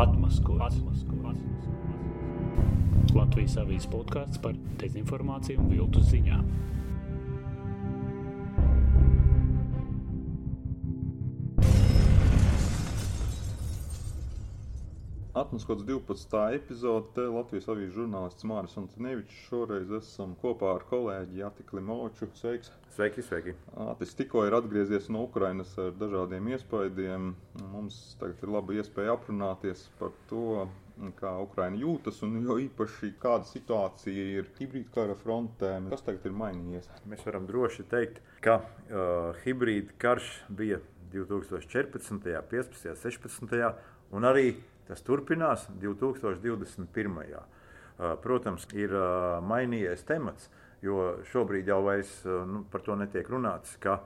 Atmaskots. Latvijas avīzes podkāsts par dezinformāciju un viltus ziņām. Atmaskots 12. epizode. Latvijas avīzes žurnālists Mārcis Antonevičs. Šoreiz esam kopā ar kolēģi Jāti Klimoču. Sveiks! Sveiki, sveiki! Atis tikko ir atgriezies no Ukrainas ar dažādiem iespaidiem. Mums tagad ir laba iespēja aprunāties par to, kā Ukraina jūtas un jo īpaši kāda situācija ir hibrīda kara frontē. Kas tagad ir mainījies? Mēs varam droši teikt, ka uh, hibrīda karš bija 2014., 15., 16. un arī Tas turpinās 2021. Protams, ir mainījies temats, jo šobrīd jau vairs nu, par to netiek runāts, ka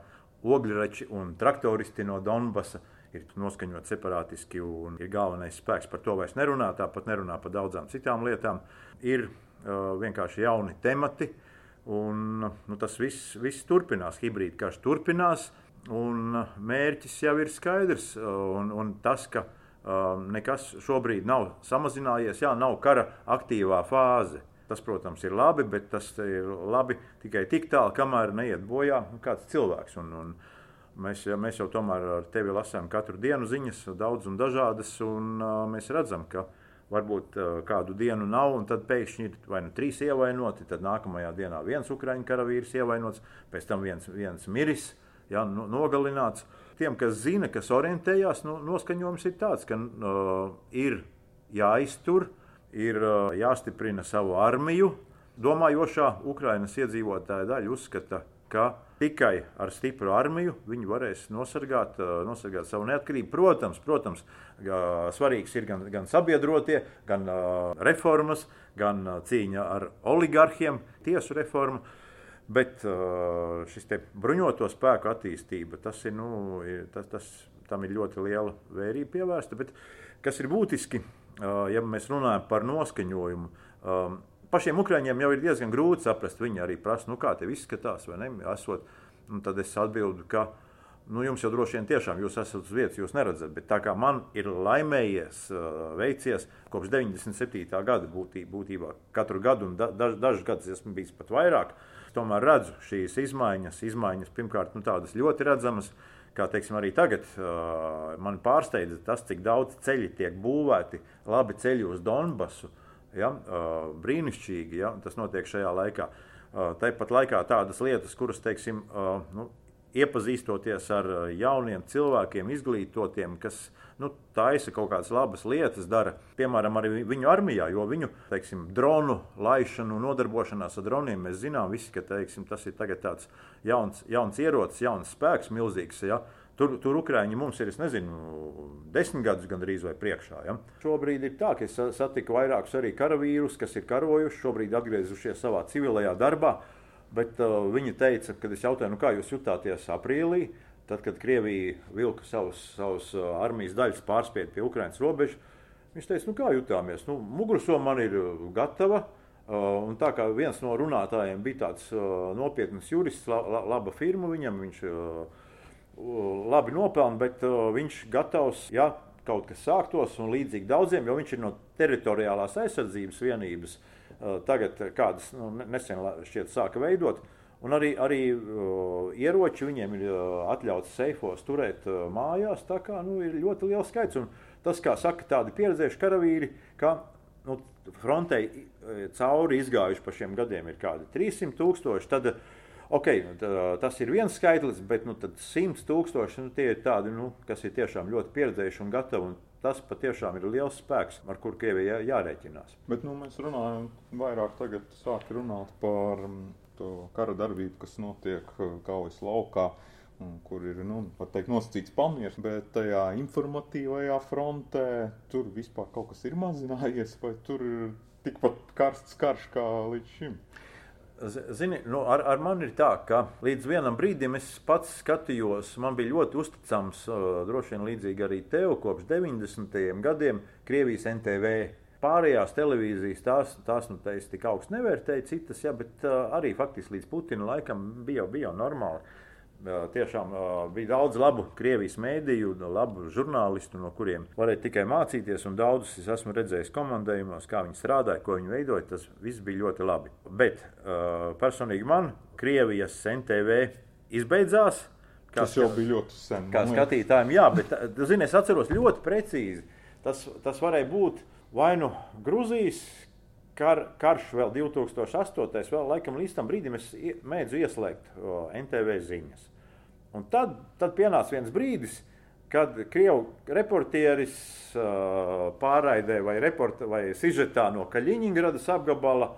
ogļrači un traktoristi no Donbasa ir noskaņot separātiski un ir galvenais spēks. Par to vairs nerunā, tāpat nerunā par daudzām citām lietām. Ir uh, vienkārši jauni temati, un nu, tas viss, viss turpinās. Hibrīda karš turpinās, un mērķis jau ir skaidrs. Un, un tas, ka nekas šobrīd nav samazinājies, jā, nav kara aktīvā fāze. Tas, protams, ir labi, bet tas ir labi tikai tik tālu, kamēr neiet bojā kāds cilvēks. Un, un mēs, mēs jau tomēr ar tevi lasām katru dienu ziņas, daudz un dažādas, un uh, mēs redzam, ka varbūt uh, kādu dienu nav, un tad pēkšņi ir vai nu trīs ievainoti, tad nākamajā dienā viens ukraiņu karavīrs ievainots, pēc tam viens, viens miris, ja, nogalināts. Uh, tiem, kas zina, kas orientējās, nu, noskaņojums ir tāds, ka uh, ir jāiztur, ir uh, jāstiprina savu armiju. Domājošā Ukraiņas iedzīvotāja daļa uzskata, ka tikai ar stipru armiju viņi varēs nosargāt, uh, nosargāt savu neatkarību. Protams, protams uh, svarīgs ir gan, gan sabiedrotie, gan uh, reformas, gan cīņa ar oligarhiem, tiesu reformu. Bet uh, šis bruņoto spēku attīstība, tas ir, nu, tas, tas, tam ir ļoti liela vērība pievērsta. Bet kas ir būtiski, uh, ja mēs runājam par noskaņojumu, um, pašiem ukrāņiem jau ir diezgan grūti saprast. Viņi arī prasa, nu, kā te izskatās, vai ne? Esot, un tad es atbildu, ka nu, jums jau droši vien tiešām jūs esat uz vietas, jūs neredzat. Bet tā kā man ir laimējies, uh, veicies kopš 97. gada būtībā, būtībā katru gadu, un da, daž, dažus gadus esmu bijis pat vairāk tomēr redzu šīs izmaiņas. Izmaiņas pirmkārt nu, tādas ļoti redzamas, kā teiksim, arī tagad. Uh, man pārsteidza tas, cik daudz ceļi tiek būvēti, labi ceļi uz Donbasu. Ja? Uh, brīnišķīgi, ja? tas notiek šajā laikā. Uh, Tāpat laikā tādas lietas, kuras, teiksim, uh, nu, iepazīstoties ar jauniem cilvēkiem, izglītotiem, kas nu, taisa kaut kādas labas lietas, dara piemēram arī viņu armijā, jo viņu teiksim, dronu laišanu, nodarbošanās ar droniem mēs zinām, visi, ka teiksim, tas ir tāds jauns, jauns ierocis, jauns spēks, milzīgs. Ja? Tur, tur Ukrāņi mums ir, es nezinu, desmit gadus gandrīz vai priekšā. Ja? Šobrīd ir tā, ka es satiku vairākus arī karavīrus, kas ir karojuši, šobrīd atgriezušies savā civilajā darbā. Bet uh, viņi teica, kad es jautāju, nu, kā jūs jutāties aprīlī, tad, kad Krievija vilka savus, savus uh, armijas daļas pārspēt pie Ukraiņas robežas. Viņš teica, nu, kā jutāmies? Nu, Mugursoma man ir uh, gatava. Uh, tā kā viens no runātājiem bija tāds uh, nopietns jurists, la, la, laba firma viņam, viņš uh, labi nopelna, bet uh, viņš gatavs, ja kaut kas sāktos, un līdzīgi daudziem, jo viņš ir no teritoriālās aizsardzības vienības. Uh, tagad kādas nu, nesen šķiet sāka veidot. Un arī, arī uh, ieroči viņiem ir uh, atļauts seifos turēt uh, mājās. Tā kā nu, ir ļoti liels skaits. Un tas, kā saka tādi pieredzējuši karavīri, ka nu, frontei cauri izgājuši pa šiem gadiem ir kādi 300 tūkstoši. Tad, okay, nu, tā, tas ir viens skaitlis, bet nu, 100 tūkstoši nu, tie ir tādi, nu, kas ir tiešām ļoti pieredzējuši un gatavi. Un tas patiešām ir liels spēks, ar kuru Krievijai jā, jārēķinās. Bet nu, mēs runājam vairāk tagad sāk runāt par mm, to kara darbību, kas notiek uh, kaujas laukā. Kur ir nu, teikt, nosacīts pamieris, bet tajā informatīvajā frontē tur vispār kaut kas ir mazinājies, vai tur ir tikpat karsts karš kā līdz šim? Zini, nu, ar, ar mani ir tā, ka līdz vienam brīdim es pats skatījos, man bija ļoti uzticams, droši vien līdzīgi arī tev, kopš 90. gadiem Krievijas NTV. Pārējās televīzijas tās, tās nu, teiks, tik augstu nevērtēja, citas, ja, bet uh, arī faktiski līdz Putina laikam bija, bija normāli. Tiešām bija daudz labu Krievijas mēdīju, labu žurnālistu, no kuriem varēja tikai mācīties. Daudzus es esmu redzējis komandējumos, kā viņi strādāja, ko viņi veidoja. Tas viss bija ļoti labi. Bet personīgi man Krievijas NTV izbeidzās. Kā, tas jau bija ļoti sen. Kā skatītājiem, jā, bet zini, es atceros ļoti precīzi. Tas, tas varēja būt vai nu Grūzijas kar, karš vēl 2008. vēl laikam līdz tam brīdim es mēdzu ieslēgt NTV ziņas. Un tad, tad pienāca viens brīdis, kad krievu reportieris uh, pārraidē vai, report, vai sižetā no Kaļiņģeradas apgabala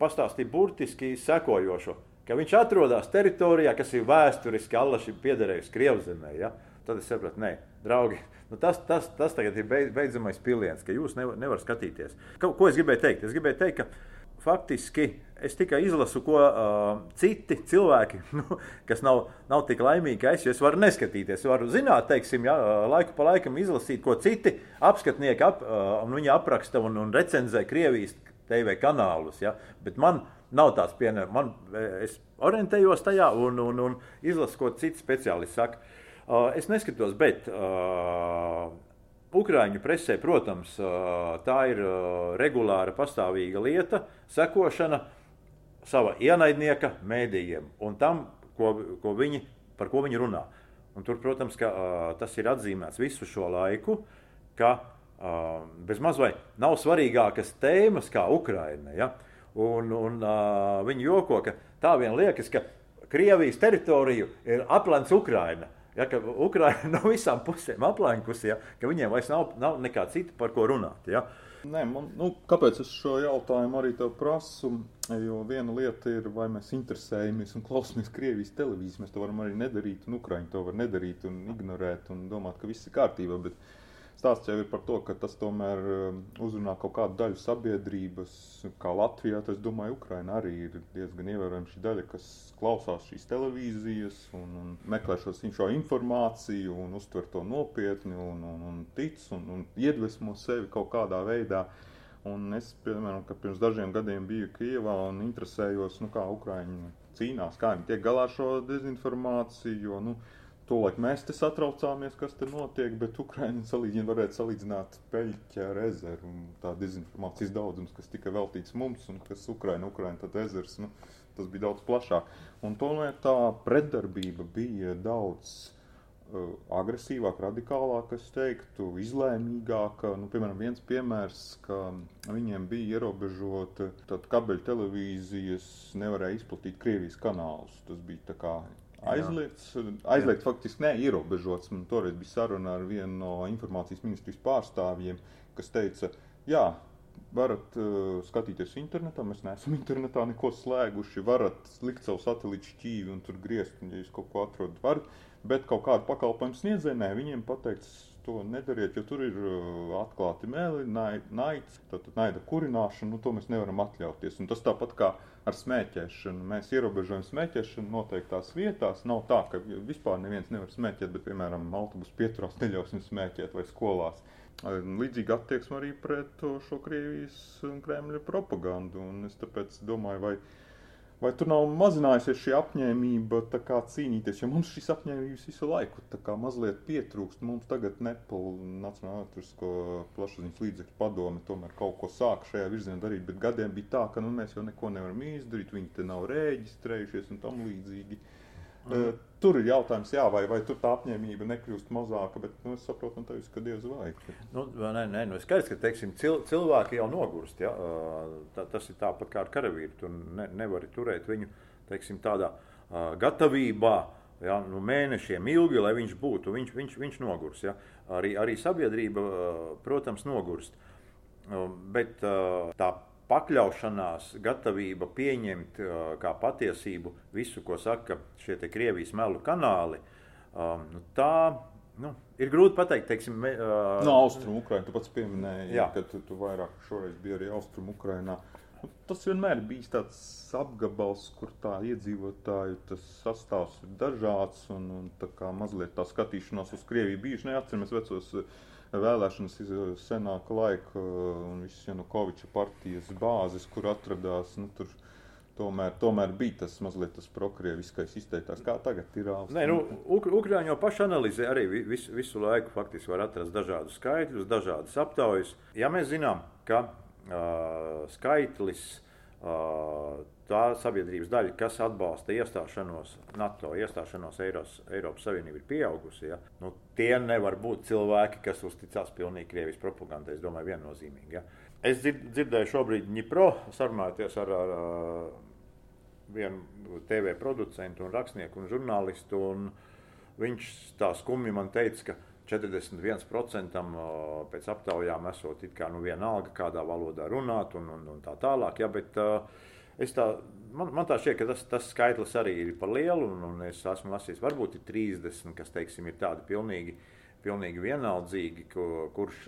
pastāstīja burtiski sekojošo, ka viņš atrodas teritorijā, kas ir vēsturiski allaši piederējusi Krievzemē. Ja? Tad es sapratu, nē, draugi, nu tas, tas, tas tagad ir beidzamais piliens, ka jūs nevarat nevar skatīties. Ko, ko es gribēju teikt? Es gribēju teikt, ka faktiski es tikai izlasu, ko uh, citi cilvēki, nu, kas nav, nav tik laimīgi kā es, es varu neskatīties. Es varu zināt, teiksim, ja, laiku pa laikam izlasīt, ko citi apskatnieki ap, uh, un viņi apraksta un, un recenzē Krievijas TV kanālus. Ja. Bet man nav tāds pienākums. Man, es orientējos tajā un, un, un izlasu, ko citi speciālisti saka. Uh, es neskatos, bet uh, Ukrāņu presē, protams, tā ir regulāra, pastāvīga lieta, sekošana sava ienaidnieka mēdījiem un tam, ko, ko viņi, par ko viņi runā. Un tur, protams, ka, tas ir atzīmēts visu šo laiku, ka bez mazliet nav svarīgākas tēmas kā Ukraina. Ja? Un, un, viņi joko, ka tā vien liekas, ka Krievijas teritoriju ir aplencs Ukraina. Ja, ka Ukraina no visām pusēm aplenkusi, ja, ka viņiem vairs nav, nav nekā cita par ko runāt. Ja. Nē, man, nu, kāpēc es šo jautājumu arī tev prasu? Jo viena lieta ir, vai mēs interesējamies un klausāmies Krievijas televīziju. Mēs to varam arī nedarīt, un Ukraiņi to var nedarīt un ignorēt un domāt, ka viss ir kārtībā. Bet Stāsts jau ir par to, ka tas tomēr um, uzrunā kaut kādu daļu sabiedrības, kā Latvijā. Es domāju, Ukraina arī ir diezgan ievērojama šī daļa, kas klausās šīs televīzijas un, un meklē šo, šo informāciju un uztver to nopietni un, un, un tic un, un iedvesmo sevi kaut kādā veidā. Un es, piemēram, pirms dažiem gadiem biju Kijavā un interesējos, nu, kā Ukrāņi cīnās, kā viņi tiek galā ar šo dezinformāciju. Jo, nu, Tolēk mēs te satraucāmies, kas te notiek, bet Ukraiņa salīdzina, varētu salīdzināt peļķa ar ezeru un tā dezinformācijas daudzums, kas tika veltīts mums un kas Ukraiņa, Ukraiņa tad ezers, nu, tas bija daudz plašāk. Un tomēr tā pretdarbība bija daudz uh, agresīvāka, radikālāka, es teiktu, izlēmīgāka. Nu, piemēram, viens piemērs, ka viņiem bija ierobežota, tad kabeļu televīzijas nevarēja izplatīt Krievijas kanālus. Tas bija tā kā aizliegts. Aizliegts faktiski ne ierobežots. Man toreiz bija saruna ar vienu no informācijas ministrijas pārstāvjiem, kas teica, jā, varat uh, skatīties internetā, mēs neesam internetā neko slēguši, varat likt savu satelītu šķīvi un tur griezt, un, ja jūs kaut ko atrodat, varat, bet kaut kādu pakalpojumu sniedzēju, viņiem pateiks, to nedariet, jo tur ir uh, atklāti meli, naids, tātad naida kurināšana, nu to mēs nevaram atļauties. Un tas tāpat kā ar smēķēšanu. Mēs ierobežojam smēķēšanu noteiktās vietās. Nav tā, ka vispār neviens nevar smēķēt, bet, piemēram, autobusu pieturās neļausim smēķēt vai skolās. Līdzīga attieksme arī pret šo Krievijas un Kremļa propagandu. Un es tāpēc domāju, vai Vai tur nav mazinājusies šī apņēmība cīnīties? Jo mums šīs apņēmības visu laiku mazliet pietrūkst. Mums tagad Nacionālā elektrisko plašsaziņas līdzekļu padome tomēr kaut ko sāk šajā virzienā darīt, bet gadiem bija tā, ka nu, mēs jau neko nevaram izdarīt, viņi te nav reģistrējušies un tam līdzīgi. Uh, Uh, tur ir jautājums, jā, vai, vai tur tā apņēmība nekļūst mazāka, bet nu, es saprotu, tevis, ka diez vai. Nu, nē, nē, nu, skaidrs, ka teiksim, cil, cilvēki jau nogurst. Ja? Tā, tas ir tāpat kā ar karavīru. Tu ne, nevari turēt viņu teiksim, tādā uh, gatavībā. Ja, nu, mēnešiem ilgi, lai viņš būtu, viņš, viņš, viņš nogurs. Ja? Arī, arī sabiedrība, protams, nogurst. Bet tā pakļaušanās, gatavība pieņemt kā patiesību visu, ko saka šie Krievijas melu kanāli, nu, tā nu, ir grūti pateikt. Teiksim, me, uh, no austrumu Ukrainas tu pats pieminēji, jā. ka tu, tu vairāk šoreiz biji arī austrumu Ukrainā. Nu, tas vienmēr bijis tāds apgabals, kur tā iedzīvotāju sastāvs ir dažāds un, un tā kā mazliet tā skatīšanās uz Krieviju bijuši. Neatceramies vecos uh, vēlēšanas senāka laika un visas Janukoviča partijas bāzes, kur atradās nu, tur, tomēr, tomēr bija tas mazliet tas prokrieviskais izteikts. Kā tagad ir Austrija? Nē, nu, Uk Ukrāņi jau paši analizē arī visu, visu laiku. Faktiski var atrast dažādus skaitļus, dažādas aptaujas. Ja mēs zinām, ka uh, skaitlis uh, tā sabiedrības daļa, kas atbalsta iestāšanos NATO, iestāšanos Eiros, Eiropas Savienībā, ir pieaugusi. Ja? Nu, tie nevar būt cilvēki, kas uzticās pilnīgi Krievijas propagandai. Es domāju, viennozīmīgi. Ja? Es dzird, dzirdēju šobrīd Ņipro sarunājoties ar, ar, ar vienu TV producentu, un rakstnieku un žurnālistu. Un viņš tā skumji man teica, ka 41% pēc aptaujām esot it kā nu vienalga, kādā valodā runāt un, un, un tā tālāk. Ja, bet, Tā, man, man tā šķiet, ka tas, tas skaitlis arī ir par lielu, un, un es esmu lasījis, varbūt ir 30, kas teiksim, ir tādi pilnīgi, pilnīgi vienaldzīgi, ko, kurš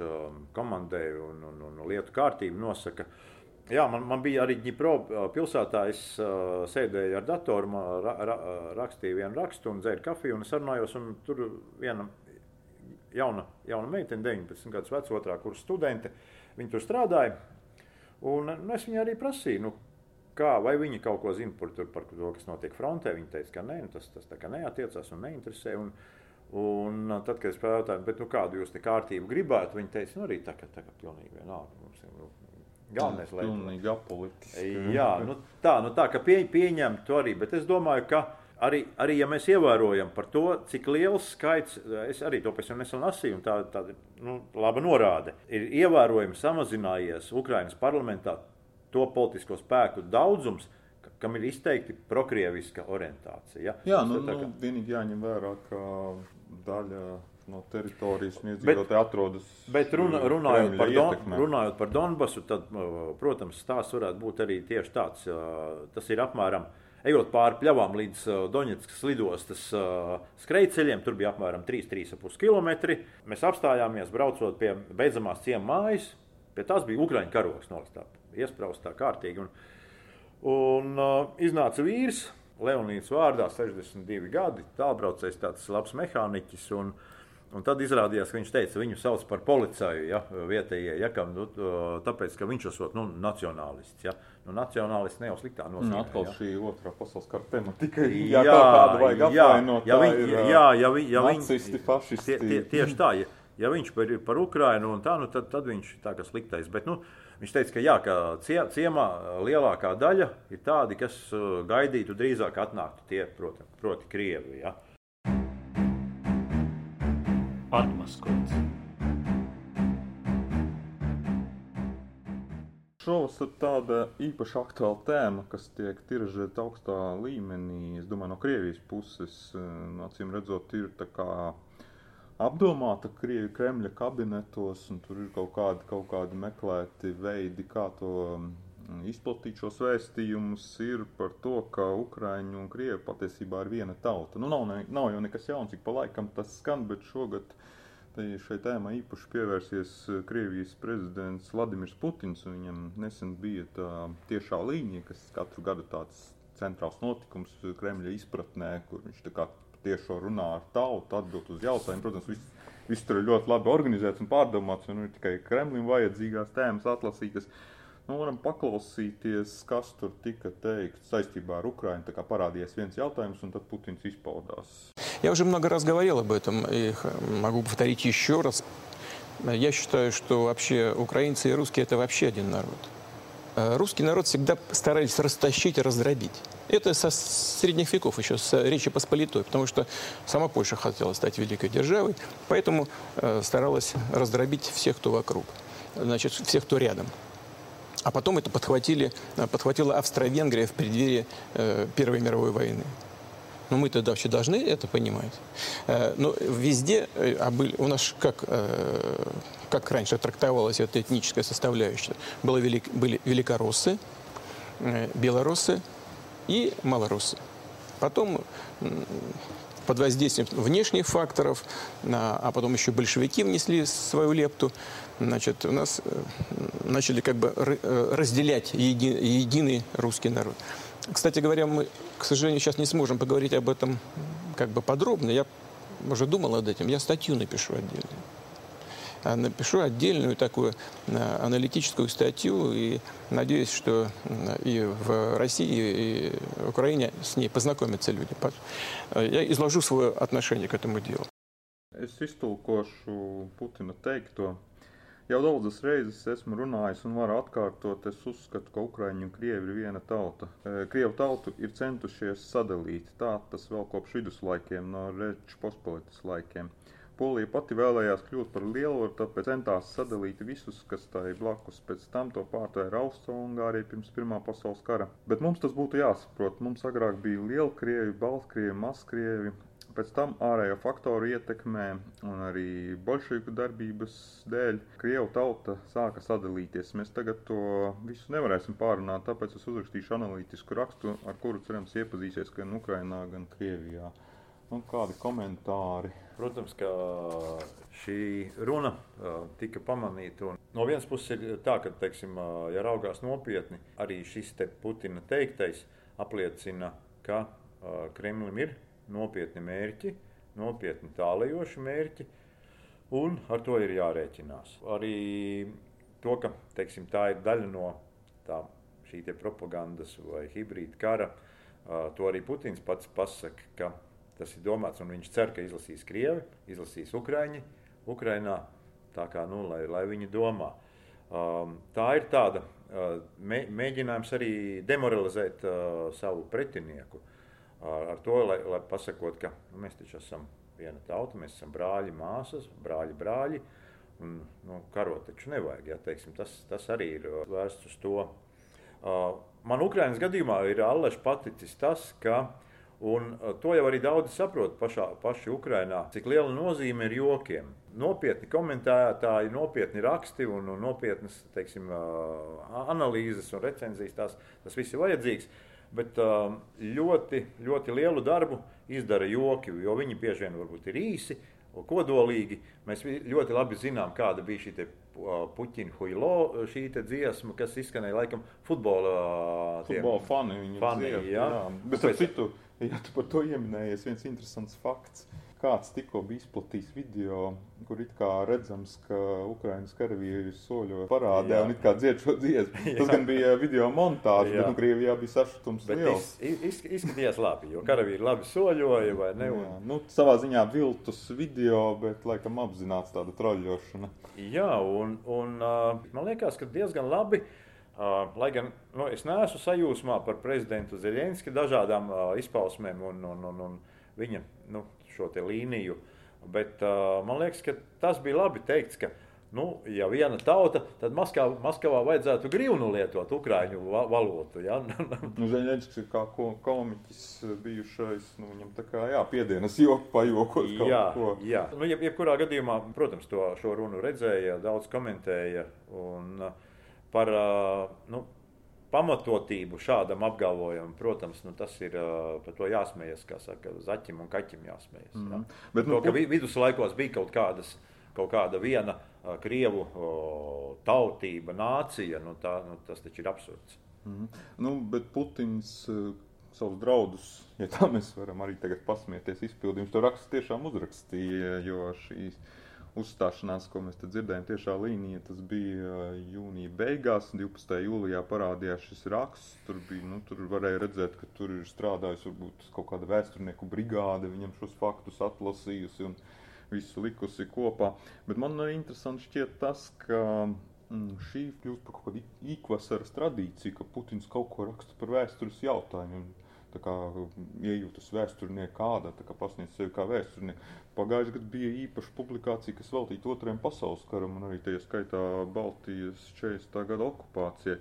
komandē un, un, un lietu kārtību nosaka. Jā, man, man bija arī Dņipro pilsētā. Es uh, sēdēju ar datoru, ra, ra, rakstīju vienu rakstu un dzēru kafiju. Un sarunājos, un tur viena jauna, jauna meitene, 19 gadus veca, otrā kursa studente, viņa tur strādāja. Un, nu, es viņai arī prasīju, nu, kā, vai viņi kaut ko zina par, par to, kas notiek frontē. Viņi teica, ka nē, nu, tas, tas neatiecās un neinteresē. Un, un tad, kad es pajautāju, nu, kādu jūs te kārtību gribētu, viņi teica, nu, arī tā, ka tā kā pilnīgi vienalga. Mums ir, nu, Galvenais, lai pilnīgi apolitiski. Jā, nu, tā, nu, tā, ka pie, pieņem to arī, bet es domāju, ka arī, arī ja mēs ievērojam par to, cik liels skaits, es arī to pēc tam nesen lasīju, un tā, tā nu, laba norāde, ir ievērojami samazinājies Ukrainas parlamentā to politisko spēku daudzums, kam ir izteikti prokrieviska orientācija. Ja? Jā, nu, nu, kā... vienīgi jāņem vērā, ka daļa no teritorijas iedzīvotāji atrodas. Bet runa, runājot, par Don, runājot par Donbasu, tad, protams, stāsts varētu būt arī tieši tāds. Tas ir apmēram. Ejot pāri pļavām līdz Doņetskas lidostas skrejceļiem, tur bija apmēram 3-3,5 km. Mēs apstājāmies, braucot pie beidzamās ciemu mājas. Pie tās bija Ukrāņu karoks nolastāts iesprāstā kārtīgi. Un, un uh, iznāca vīrs, Leonīds vārdā, 62 gadi, tālbraucējs, tāds labs mehāniķis. Un, Un tad izrādījās, ka viņš teica, viņu sauc par policiju, ja, vietējie, ja, kam, nu, tāpēc, ka viņš esot nu, nacionālists. Ja. Nu, nacionālists ne jau sliktā nozīmē. Nu, atkal ja. šī otrā pasaules kara tematika. Jā, jā, kādu vajag apvainot. Ja, viņ, ir, jā, ja, vi, ja nacisti, viņi, fašisti. Tie, tie, tieši tā, ja, ja viņš par, par Ukrainu un tā, nu, tad, tad viņš tā kā sliktais. Bet, nu, Viņš teica, ka, jā, ka cie, ciemā lielākā daļa ir tādi, kas gaidītu drīzāk atnāktu tie, proti, proti Krievi. Ja. Atmaskots. Šovasar tāda īpaši aktuāla tēma, kas tiek tiražēta augstā līmenī, es domāju, no Krievijas puses, acīm redzot, ir apdomāta Krievija Kremļa kabinetos, un tur ir kaut kādi, kaut kādi meklēti veidi, kā to izplatīt šos vēstījumus, ir par to, ka Ukraiņu un Krievi patiesībā ir viena tauta. Nu, nav, ne, nav jau nekas jauns, ik pa laikam tas skan, bet šogad šai tēmai īpaši pievērsies Krievijas prezidents Vladimirs Putins. Viņam nesen bija tā tiešā līnija, kas katru gadu tāds centrāls notikums Kremļa izpratnē, kur viņš tā kā tiešo runā ar tautu, atbild uz jautājumiem. Protams, viss, viss tur ir ļoti labi organizēts un pārdomāts, un ir tikai Kremlim vajadzīgās tēmas atlasītas. Nu, varam paklausīties, kas tur tika teikts saistībā ar Украину. Tā kā parādījās viens jautājums, un tad Putins izpaudās. Я уже много раз говорил об этом и могу повторить еще раз. Я считаю, что вообще украинцы и русские – это вообще один народ. Э, русский народ всегда старались растащить и раздробить. Это со средних веков еще, с Речи Посполитой, потому что сама Польша хотела стать великой державой, поэтому э, старалась раздробить всех, кто вокруг, значит, всех, кто рядом. А потом это подхватили, э, подхватила Австро-Венгрия в преддверии э, Первой мировой войны. Но мы тогда вообще должны это понимать. Э, но везде э, а были, у нас как, как раньше трактовалась эта этническая составляющая, было велик, были великороссы, белорусы и малоруссы. Потом под воздействием внешних факторов, а потом еще большевики внесли свою лепту, значит, у нас начали как бы разделять еди, единый русский народ. Кстати говоря, мы, к сожалению, сейчас не сможем поговорить об этом как бы подробно. Я уже думал над этим. Я статью напишу отдельно. напишу отдельную такую аналитическую статью и надеюсь, что и в России, и в Украине с ней познакомятся люди. Я изложу свое отношение к этому делу. Es iztulkošu Putina teikto. Jau daudzas reizes esmu runājis un varu atkārtot, es uzskatu, ka Ukraiņi un Krievi ir viena tauta. Krievu tautu ir centušies sadalīt, tā tas vēl kopš viduslaikiem, no Reču pospolitas laikiem. Polija pati vēlējās kļūt par lielvaru, tāpēc centās sadalīt visus, kas tā ir blakus. Pēc tam to pārtvēra Austro-Ungārija pirms Pirmā pasaules kara. Bet mums tas būtu jāsaprot. Mums agrāk bija Lielkrievi, Baltkrievi, Maskrievi, Pēc tam ārējo faktoru ietekmē un arī bolševiku darbības dēļ Krievu tauta sāka sadalīties. Mēs tagad to visu nevarēsim pārunāt, tāpēc es uzrakstīšu analītisku rakstu, ar kuru cerams iepazīsies gan Ukrainā, gan Krievijā. Un kādi komentāri? Protams, ka šī runa tika pamanīta. No vienas puses ir tā, ka, teiksim, ja raugās nopietni, arī šis te Putina teiktais apliecina, ka Kremlim ir nopietni mērķi, nopietni tālajoši mērķi, un ar to ir jārēķinās. Arī to, ka teiksim, tā ir daļa no tā, šī propagandas vai hibrīda kara, to arī Putins pats pasaka, ka tas ir domāts, un viņš cer, ka izlasīs Krievi, izlasīs Ukraiņi, Ukrainā, tā kā, nu, lai, lai viņi domā. Tā ir tāda mēģinājums arī demoralizēt savu pretinieku ar, ar to, lai, lai pasakot, ka nu, mēs taču esam viena tauta, mēs esam brāļi, māsas, brāļi, brāļi. Un, nu, karot taču nevajag. Ja, teiksim, tas, tas arī ir vērsts uz to. Uh, man Ukraiņas gadījumā ir allaž paticis tas, ka Un to jau arī daudzi saprot pašā, paši Ukrainā, cik liela nozīme ir jokiem. Nopietni komentētāji, nopietni raksti un, un nopietnas teiksim, analīzes un recenzijas. Tās, tas viss ir vajadzīgs. Bet um, ļoti, ļoti lielu darbu izdara joki, jo viņi bieži vien ir īsi, kodolīgi. Mēs ļoti labi zinām, kāda bija šī uh, Puķina Huilo šī dziesma, kas izskanēja laikam futbola, futbola fani. fani dzied, jā. Jā. Bet, Tāpēc... citu, ja tu par to ieminējies, viens interesants fakts kāds tikko bija izplatījis video, kur it kā redzams, ka Ukraiņas karavīri soļo parādē jā. un it kā dzied šo dziesmu. Tas gan bija video montāža, bet nu, Krievijā bija sašutums bet liels. Iz, iz, izskatījās labi, jo karavīri labi soļoja vai ne? Un... Jā, nu, savā ziņā viltus video, bet laikam apzināts tāda troļļošana. Jā, un, un man liekas, ka diezgan labi. Lai gan nu, es neesmu sajūsmā par prezidentu Zelenski dažādām izpausmēm un, un, un, un viņa nu, šo līniju. Bet uh, man liekas, ka tas bija labi teikts, ka, nu, ja viena tauta, tad Maskavā, Maskavā vajadzētu grīvnu lietot ukrāņu valodu. Ja? nu, Zeņģis ir kā ko, komiķis bijušais, nu, viņam tā kā jāpiedienas joku pajokot kaut jā, ko. Jā, nu, jeb, jebkurā gadījumā, protams, to, šo runu redzēja, daudz komentēja un par, nu, pamatotību šādam apgalvojumam, protams, nu, tas ir par to jāsmējas, kā saka, zaķim un kaķim jāsmējas. Mm. -hmm. Bet, nu, to, ka viduslaikos bija kaut, kādas, kaut kāda viena krievu o, tautība, nācija, nu, tā, nu, tas taču ir absurds. Mm -hmm. nu, bet Putins savus draudus, ja tā mēs varam arī tagad pasmieties, izpildījums to raksts tiešām uzrakstīja, jo šīs uzstāšanās, ko mēs dzirdējām, tiešā līnija. Tas bija uh, jūnija beigās, 12. jūlijā parādījās šis raksts. Tur, bija, nu, tur varēja redzēt, ka tur ir strādājusi varbūt kaut kāda vēsturnieku brigāde, viņam šos faktus atlasījusi un visu likusi kopā. Bet man arī interesanti šķiet tas, ka mm, šī kļūst par kaut kādu īkvasaras tradīciju, ka Putins kaut ko raksta par vēstures jautājumiem kā, iejūtas vēsturnieka kāda, kā pasniedz sevi kā vēsturnieku. Pagājušajā gadā bija īpaša publikācija, kas veltīta otrajam pasaules karam un arī tajā skaitā Baltijas 40. gada okupācijai.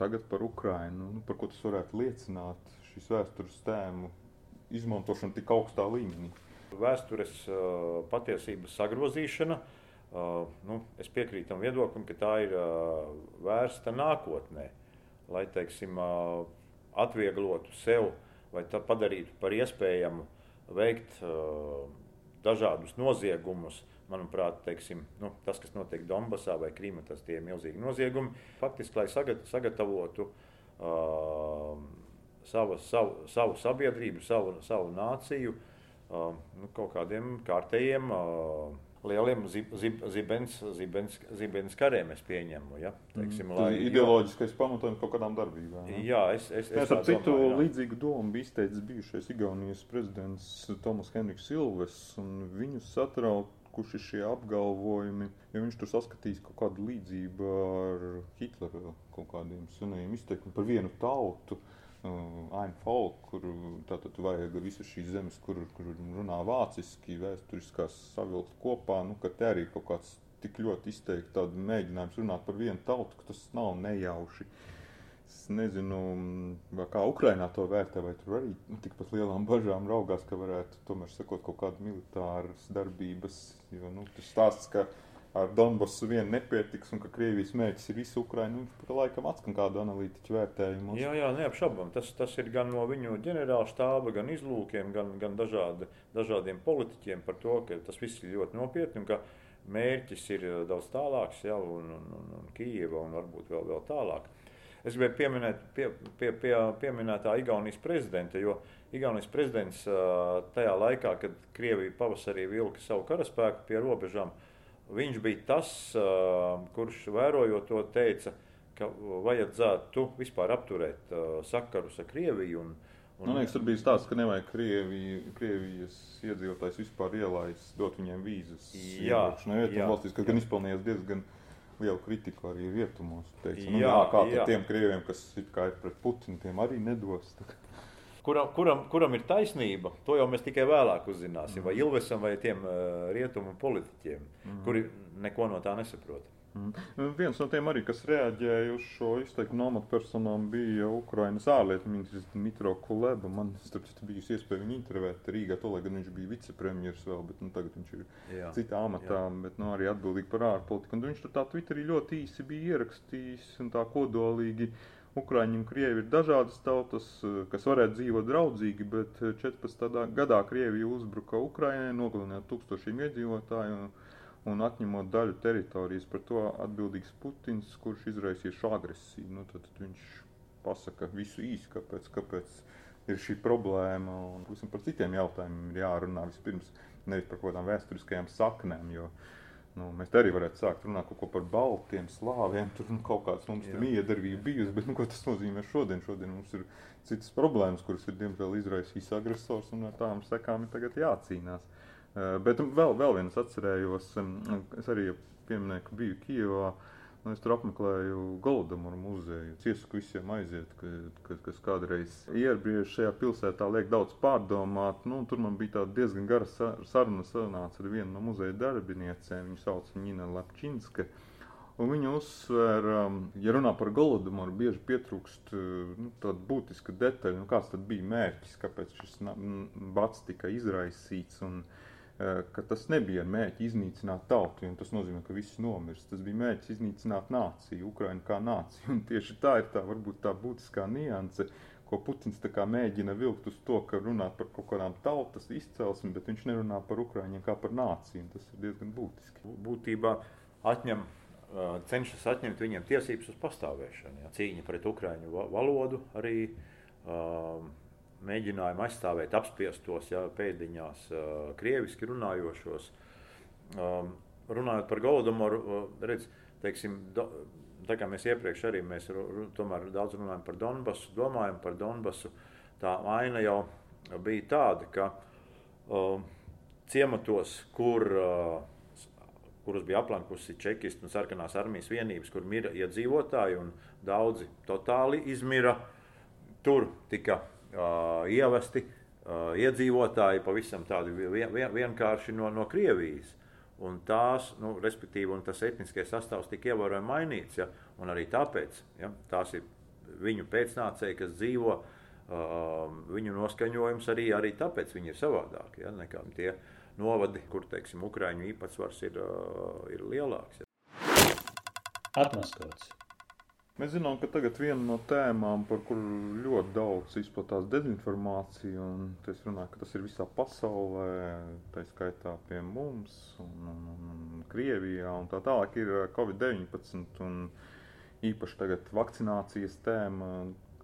Tagad par Ukrajinu, nu, par ko tas varētu liecināt, šīs vēstures tēmu izmantošana tik augstā līmenī. Vēstures uh, patiesības sagrozīšana, uh, nu, es piekrītu tam viedoklim, ka tā ir uh, vērsta nākotnē, lai teiksim, uh, atvieglotu sev vai padarītu par iespējamu veikt uh, dažādus noziegumus. Manuprāt, teiksim, nu, tas, kas notiek Donbassā vai Krīmā, tas ir milzīgi noziegumi. Faktiski, lai sagatavotu uh, savu, savu, savu sabiedrību, savu, savu nāciju uh, nu, kaut kādiem kārtējiem uh, lieliem zib, zib, zibens, zibens, zibens kariem, es pieņemu. Ja? Teiksim, mm. lai, ideoloģiskais pamatojums kaut kādām darbībām. Ja? Jā, es, es, es, es ar citu domāju, līdzīgu domu bija izteicis bijušais Igaunijas prezidents Tomas Henriks Silves, un viņus satraukuši šie apgalvojumi, jo viņš tur saskatīs kaut kādu līdzību ar Hitlera kaut kādiem senajiem izteikumiem par vienu tautu. Uh, Ainu folk, kur tātad vajag visas šīs zemes, kur, kur runā vāciski, vēsturiskās savilkt kopā, nu, ka te arī kaut kāds tik ļoti izteikti tādu mēģinājums runāt par vienu tautu, ka tas nav nejauši. Es nezinu, kā Ukrainā to vērtē, vai tur arī nu, tikpat lielām bažām raugās, ka varētu tomēr sekot kaut kādu militāras darbības, jo, nu, tas stāsts, ka ar Donbasu vien nepietiks un ka Krievijas mērķis ir visa Ukraina. Viņš pat laikam atskan kādu analītiķu vērtējumu. Jā, jā, neapšaubām. Tas, tas ir gan no viņu ģenerāla štāba, gan izlūkiem, gan, gan dažādi, dažādiem politiķiem par to, ka tas viss ir ļoti nopietni mērķis ir eh, daudz tālāks, ja, un, un, un, un Kijeva un varbūt vēl, vēl tālāk. Es gribēju pieminēt pie, pie, pie, pieminētā Igaunijas prezidenta, jo Igaunijas prezidents eh, tajā laikā, kad Krievija pavasarī vilka savu karaspēku pie robežām, uh, Viņš bija tas, kurš vērojot to teica, ka vajadzētu vispār apturēt sakarus ar Krieviju. Un, un, Man liekas, tur bija stāsts, ka nevajag Krieviju, Krievijas iedzīvotājs vispār ielaist, dot viņiem vīzas. Jā, jā, valstīs, kas jā. gan izpelnījās diezgan lielu kritiku arī rietumos. Teica, nu, jā, jā, kā jā. tiem krieviem, kas ir pret Putinu, tiem arī nedos. Tā. Kuram, kuram, kuram ir taisnība, to jau mēs tikai vēlāk uzzināsim. Mm. Vai Ilvesam, vai tiem uh, rietumu politiķiem, mm. kuri neko no tā nesaprot. Mm. Viens no tiem, arī, kas reaģēja uz šo izteikumu amatpersonām, bija Ukraiņas ārlietu ministrs Dmitro Kuleba. Man citu bijusi iespēja viņu intervēt Rīgā, to, lai gan viņš bija vicepremjeras vēl, bet nu, tagad viņš ir jā, citā amatā, jā. bet nu, arī atbildīgi par ārpolitiku. Un viņš tur tā Twitterī ļoti īsi bija ierakstījis un tā kodolīgi Ukrāņi un Krievi ir dažādas tautas, eh, kas varētu dzīvot draudzīgi, bet 14. Eh, gadā Krievija uzbruka Ukraiņai, nogalinot tūkstošiem iedzīvotāju un, un atņemot daļu teritorijas. Par to atbildīgs Putins, kurš izraisīja šo agresiju. Nu, tad, tad viņš pasaka visu īsi, kāpēc, kāpēc ir šī problēma. Un par citiem jautājumiem ir jārunā vispirms, nevis par kaut kādām vēsturiskajām saknēm. Jo, uh, Nu, mēs arī varētu sākt runāt par baltiem, slāviem. Tur nu, kaut kāds mums ir miedarbība bijusi, bet nu, ko tas nozīmē šodien? Šodien mums ir citas problēmas, kuras ir diemžēl izraisījis agresors, un ar tām sekām ir tagad jācīnās. Uh, bet vēl, vēl viens atcerējos, um, es arī pieminēju, ka biju Kijevā. Uh, Nu, es tur apmeklēju Goldamoru muzeju. Es iesaku visiem aiziet, ka, ka, kas kādreiz iebriež šajā pilsētā, liek daudz pārdomāt. Nu, tur man bija diezgan gara saruna sanāca ar vienu no muzeja darbiniecēm. Viņu sauc Nina Lapčinska. Un viņa uzsver, um, ja runā par Golodamoru, bieži pietrūkst uh, nu, tāda būtiska detaļa, nu, kāds bija mērķis, kāpēc šis bats tika izraisīts. Un, uh, ka tas nebija mērķis iznīcināt tautu, un tas nozīmē, ka viss nomirst. Tas bija mērķis iznīcināt nāciju, Ukraiņu kā nāciju. Un tieši tā ir tā, varbūt tā būtiskā nianse, ko Putins mēģina vilkt uz to, ka runā par kaut kādām tautas izcelsmi, bet viņš nerunā par Ukraiņiem kā par nāciju. Tas ir diezgan būtiski. Būtībā atņem, eh, cenšas atņemt viņiem tiesības uz pastāvēšanu. Ja? Cīņa pret Ukraiņu valodu arī. Um, mēģinājumu aizstāvēt apspiestos, ja, pēdiņās, krieviski runājošos. Um, runājot par Golodomoru, uh, redz, teiksim, do, tā kā mēs iepriekš arī mēs tomēr daudz runājam par Donbasu, domājam par Donbasu, tā aina jau bija tāda, ka uh, ciematos, kur, uh, kurus bija aplankusi čekistu un sarkanās armijas vienības, kur mira iedzīvotāji un daudzi totāli izmira, tur tika ievesti iedzīvotāji pavisam tādi vien, vien, vienkārši no, no Krievijas. Un tās, nu, respektīvi, un tas etniskais sastāvs tika ievērojami mainīts. Ja? Un arī tāpēc ja? tās ir viņu pēcnācēji, kas dzīvo, uh, viņu noskaņojums arī, arī tāpēc viņi ir savādāki ja? nekā tie novadi, kur, teiksim, Ukraiņu īpatsvars ir, uh, ir lielāks. Ja? Atmaskots. Mēs zinām, ka tagad viena no tēmām, par kuru ļoti daudz izplatās dezinformācija, un es runāju, ka tas ir visā pasaulē, tā skaitā pie mums, un, un, un Krievijā, un tā tālāk ir Covid-19, un īpaši tagad vakcinācijas tēma.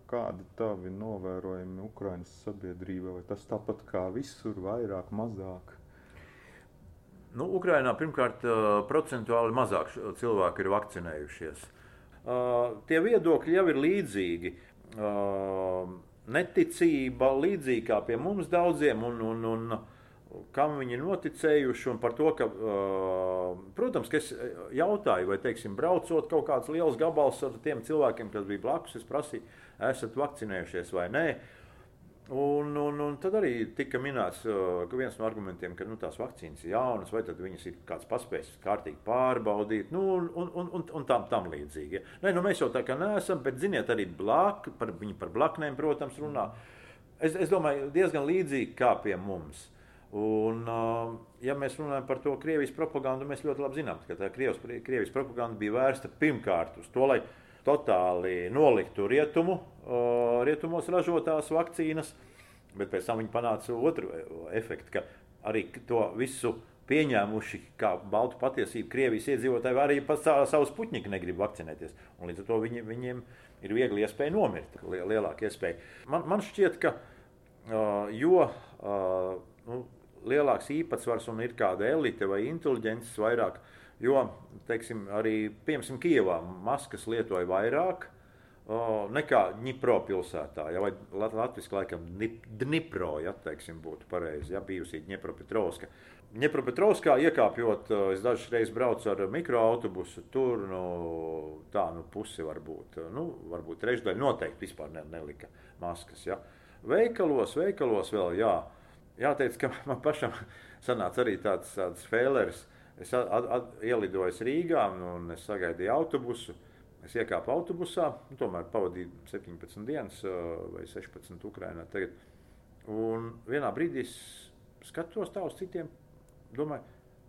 Kādi tavi novērojumi Ukraiņas sabiedrībā, vai tas tāpat kā visur, vairāk, mazāk? Nu, Ukrainā pirmkārt procentuāli mazāk cilvēku ir vakcinējušies. Tie viedokļi jau ir līdzīgi. Neticība līdzīga kā pie mums daudziem, un, un, un kam viņi ir noticējuši. To, ka, protams, ka es jautāju, vai, teiksim, braucot kaut kāds liels gabals ar tiem cilvēkiem, kas bija blakus, es prasīju, esat vakcinējušies vai nē. Un, un, un tad arī tika minēts, ka viens no argumentiem, ka nu, tās vakcīnas ir jaunas, vai viņas ir kāds paspējis kārtīgi pārbaudīt, nu, un, un, un, un, tam, tam līdzīgi. Ja. Nē, nu, mēs jau tā kā neesam, bet ziniet, arī blak, par, viņi par blaknēm, protams, runā. Es, es domāju, diezgan līdzīgi kā pie mums. Un, ja mēs runājam par to Krievijas propagandu, mēs ļoti labi zinām, ka tā Krievijas, Krievijas propaganda bija vērsta pirmkārt uz to, lai totāli noliktu rietumu, rietumos ražotās vakcīnas, bet pēc tam viņi panāca otru efektu, ka arī to visu pieņēmuši kā baltu patiesību. Krievijas iedzīvotāji arī pats savus puķņus negrib vakcinēties. Un līdz ar to viņi, viņiem ir viegli iespēja nomirt, lielāka iespēja. Man, man šķiet, ka jo nu, lielāks īpatsvars un ir kāda elite vai inteliģences vairāk, jo teiksim, arī piemēram Kijavā maskas lietoja vairāk. Nekā Dnipro pilsētā, ja, vai latviešu laikam Dnipro, ja teiksim, būtu pareizi, ja bijusī Dņepropetrovska. Dņepropetrovskā iekāpjot, es dažas reizes braucu ar mikroautobusu, tur nu, tā nu, pusi varbūt, nu, varbūt trešdaļa noteikti vispār ne, nelika maskas. Ja. Veikalos, veikalos vēl, jā. Jāteic, ka man pašam sanāca arī tāds, tāds fēleris, uh, Es at, at, ielidoju Rīgā un es sagaidīju autobusu. Es iekāpu autobusā, nu, tomēr pavadīju 17 dienas vai 16 Ukrajinā. Tagad. Un vienā brīdī es skatos tā uz citiem, domāju,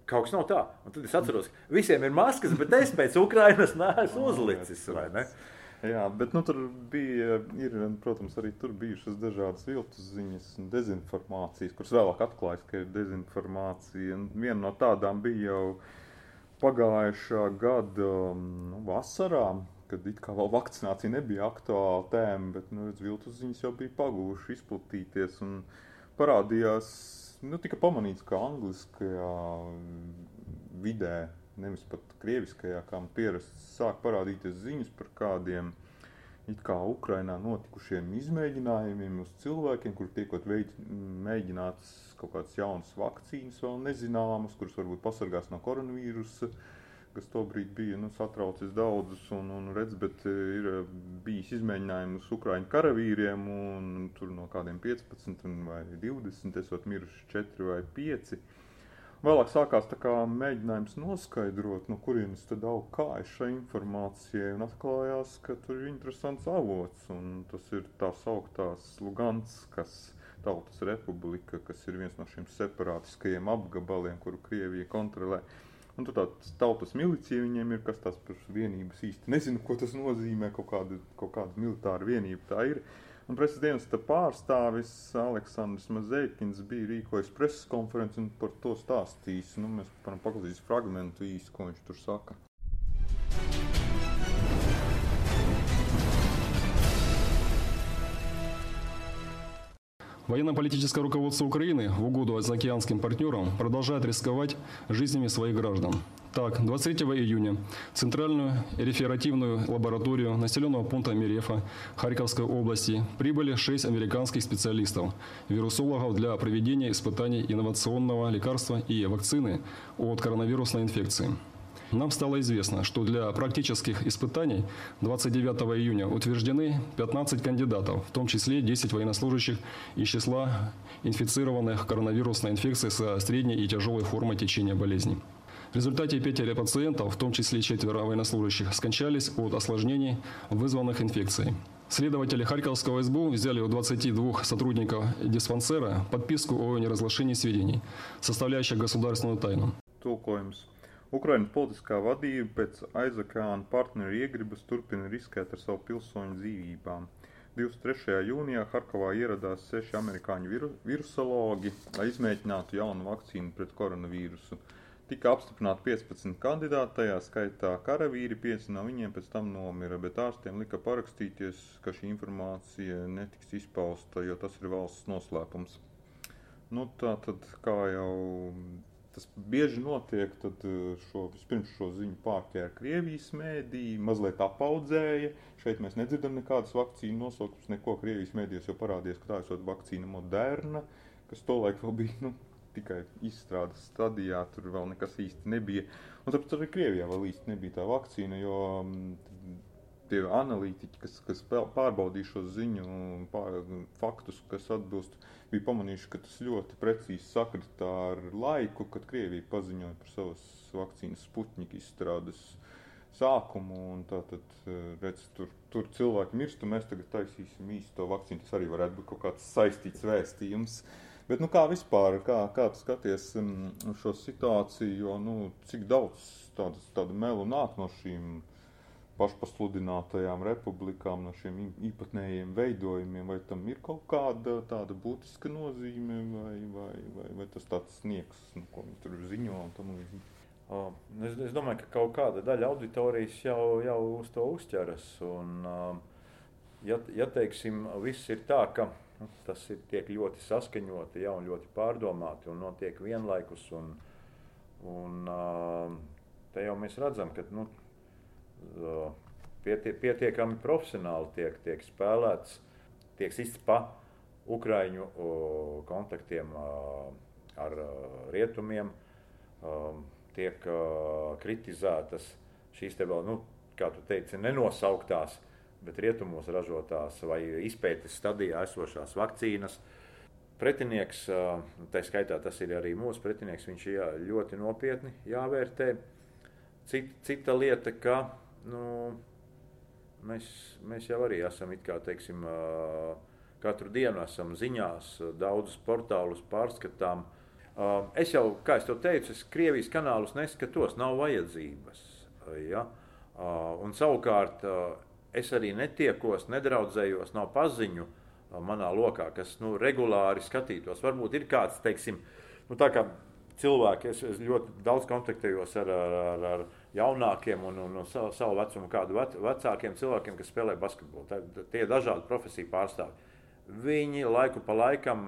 kaut kas nav tā. Un tad es atceros, ka visiem ir maskas, bet es pēc Ukrainas neesmu uzlicis. Jā, bet nu, tur bija, ir, protams, arī tur bijušas dažādas viltus ziņas un dezinformācijas, kuras vēlāk atklājas, ka ir dezinformācija. Un viena no tādām bija jau pagājušā gada nu, vasarā, kad it kā vēl vakcinācija nebija aktuāla tēma, bet nu, viltus ziņas jau bija pagūši izplatīties un parādījās, nu, tika pamanīts, ka angliskajā vidē nevis pat krieviskajā, kā pierasts, sāk parādīties ziņas par kādiem it kā Ukrainā notikušiem izmēģinājumiem uz cilvēkiem, kur tiekot veid, mēģināts kaut kādas jaunas vakcīnas, vēl nezināmas, kuras varbūt pasargās no koronavīrusa, kas tobrīd bija nu, satraucis daudzus, un, un redz, bet e, ir bijis izmēģinājumi uz Ukraiņu karavīriem, un tur no kādiem 15 vai 20 esot miruši 4 vai 5. Vēlāk sākās mēģinājums noskaidrot, no kurienes tad aug kājas šai informācijai, un atklājās, ka tur ir interesants avots, un tas ir tā sauktās Luganskas tautas republika, kas ir viens no šiem separātiskajiem apgabaliem, kuru Krievija kontrolē. Un tur tāds tautas milicija viņiem ir, kas tās par vienības īsti nezinu, ko tas nozīmē, kaut kāda, kaut kāda militāra vienība tā ir. Uh, Un prezidents pārstāvis Aleksandrs Mazēkins bija rīkojis preses konferenci un par to stāstījis. Nu, mēs varam paklausīties fragmentu īsi, ko viņš tur saka. Военно-политическое руководство Украины в угоду заокеанским партнерам продолжает рисковать жизнями своих граждан. Так, 23 июня Центральную реферативную лабораторию населенного пункта Мирефа Харьковской области прибыли 6 американских специалистов, вирусологов для проведения испытаний инновационного лекарства и вакцины от коронавирусной инфекции. Нам стало известно, что для практических испытаний 29 июня утверждены 15 кандидатов, в том числе 10 военнослужащих из числа инфицированных коронавирусной инфекцией со средней и тяжелой формой течения болезни. В результате пятеро пациентов, в том числе четверо военнослужащих, скончались от осложнений, вызванных инфекцией. Следователи Харьковского СБУ взяли у 22 сотрудников диспансера подписку о неразглашении сведений, составляющих государственную тайну. Ukrainas politiskā vadība pēc aizakāna partneru iegribas turpina riskēt ar savu pilsoņu dzīvībām. 23. jūnijā Harkovā ieradās seši amerikāņu viru, virusologi, lai izmēģinātu jaunu vakcīnu pret koronavīrusu. Tika apstiprināti 15 kandidāti, tajā skaitā karavīri, 5 no viņiem pēc tam nomira, bet ārstiem lika parakstīties, ka šī informācija netiks izpausta, jo tas ir valsts noslēpums. Nu, tā tad, kā jau tas bieži notiek, tad uh, šo, vispirms šo ziņu pārķēra Krievijas mēdī, mazliet apaudzēja. Šeit mēs nedzirdam nekādas vakcīnu nosaukumus, neko Krievijas mēdījos jau parādījās, ka tā esot vakcīna moderna, kas tolaik vēl bija nu, tikai izstrādes stadijā, tur vēl nekas īsti nebija. Un tāpēc arī Krievijā vēl īsti nebija tā vakcīna, jo um, tie analītiķi, kas, kas pārbaudīja šo ziņu pār, faktus, kas atbilst, bija pamanījuši, ka tas ļoti precīzi sakritā ar laiku, kad Krievija paziņoja par savas vakcīnas Sputņika izstrādes sākumu. Tātad, redz, tur, tur cilvēki mirst, un mēs tagad taisīsim īsto vakcīnu. Tas arī varētu būt kaut kāds saistīts vēstījums. Bet, nu, kā vispār, kā, kā tu skaties uz šo situāciju, jo, nu, cik daudz tādas, tādu melu nāk no šīm uh, pašpasludinātajām republikām, no šiem īpatnējiem veidojumiem, vai tam ir kaut kāda tāda būtiska nozīme, vai, vai, vai, vai tas tāds sniegs, nu, ko viņi tur ziņo un tam līdzīgi. Es, es domāju, ka kaut kāda daļa auditorijas jau, jau uz to uzķeras. Un, ja, ja teiksim, viss ir tā, ka nu, tas ir tiek ļoti saskaņoti, ja, un ļoti pārdomāti un notiek vienlaikus, un, un te jau mēs redzam, ka nu, pietie, pietiekami profesionāli tiek, tiek spēlēts, tiek sists pa Ukraiņu kontaktiem ar rietumiem, tiek kritizētas šīs te vēl, nu, kā tu teici, nenosauktās, bet rietumos ražotās vai izpētes stadijā esošās vakcīnas. Pretinieks, tā skaitā tas ir arī mūsu pretinieks, viņš jā, ļoti nopietni jāvērtē. Cita, cita lieta, ka nu, mēs, mēs jau arī esam kā, teiksim, katru dienu esam ziņās, daudzus portālus pārskatām. Es jau, kā jau teicu, es Krievijas kanālus neskatos, nav vajadzības. Ja? Un savukārt es arī netiekos, nedraudzējos, nav paziņu manā lokā, kas nu, regulāri skatītos. Varbūt ir kāds, teiksim, nu, tā kā cilvēki, es, es ļoti daudz kontaktējos ar, ar, ar, ar jaunākiem un, un, un savu, savu vecumu, kādu vec, vecākiem cilvēkiem, kas spēlē basketbolu. Tā, tie ir dažādi profesiju pārstāvji. Viņi laiku pa laikam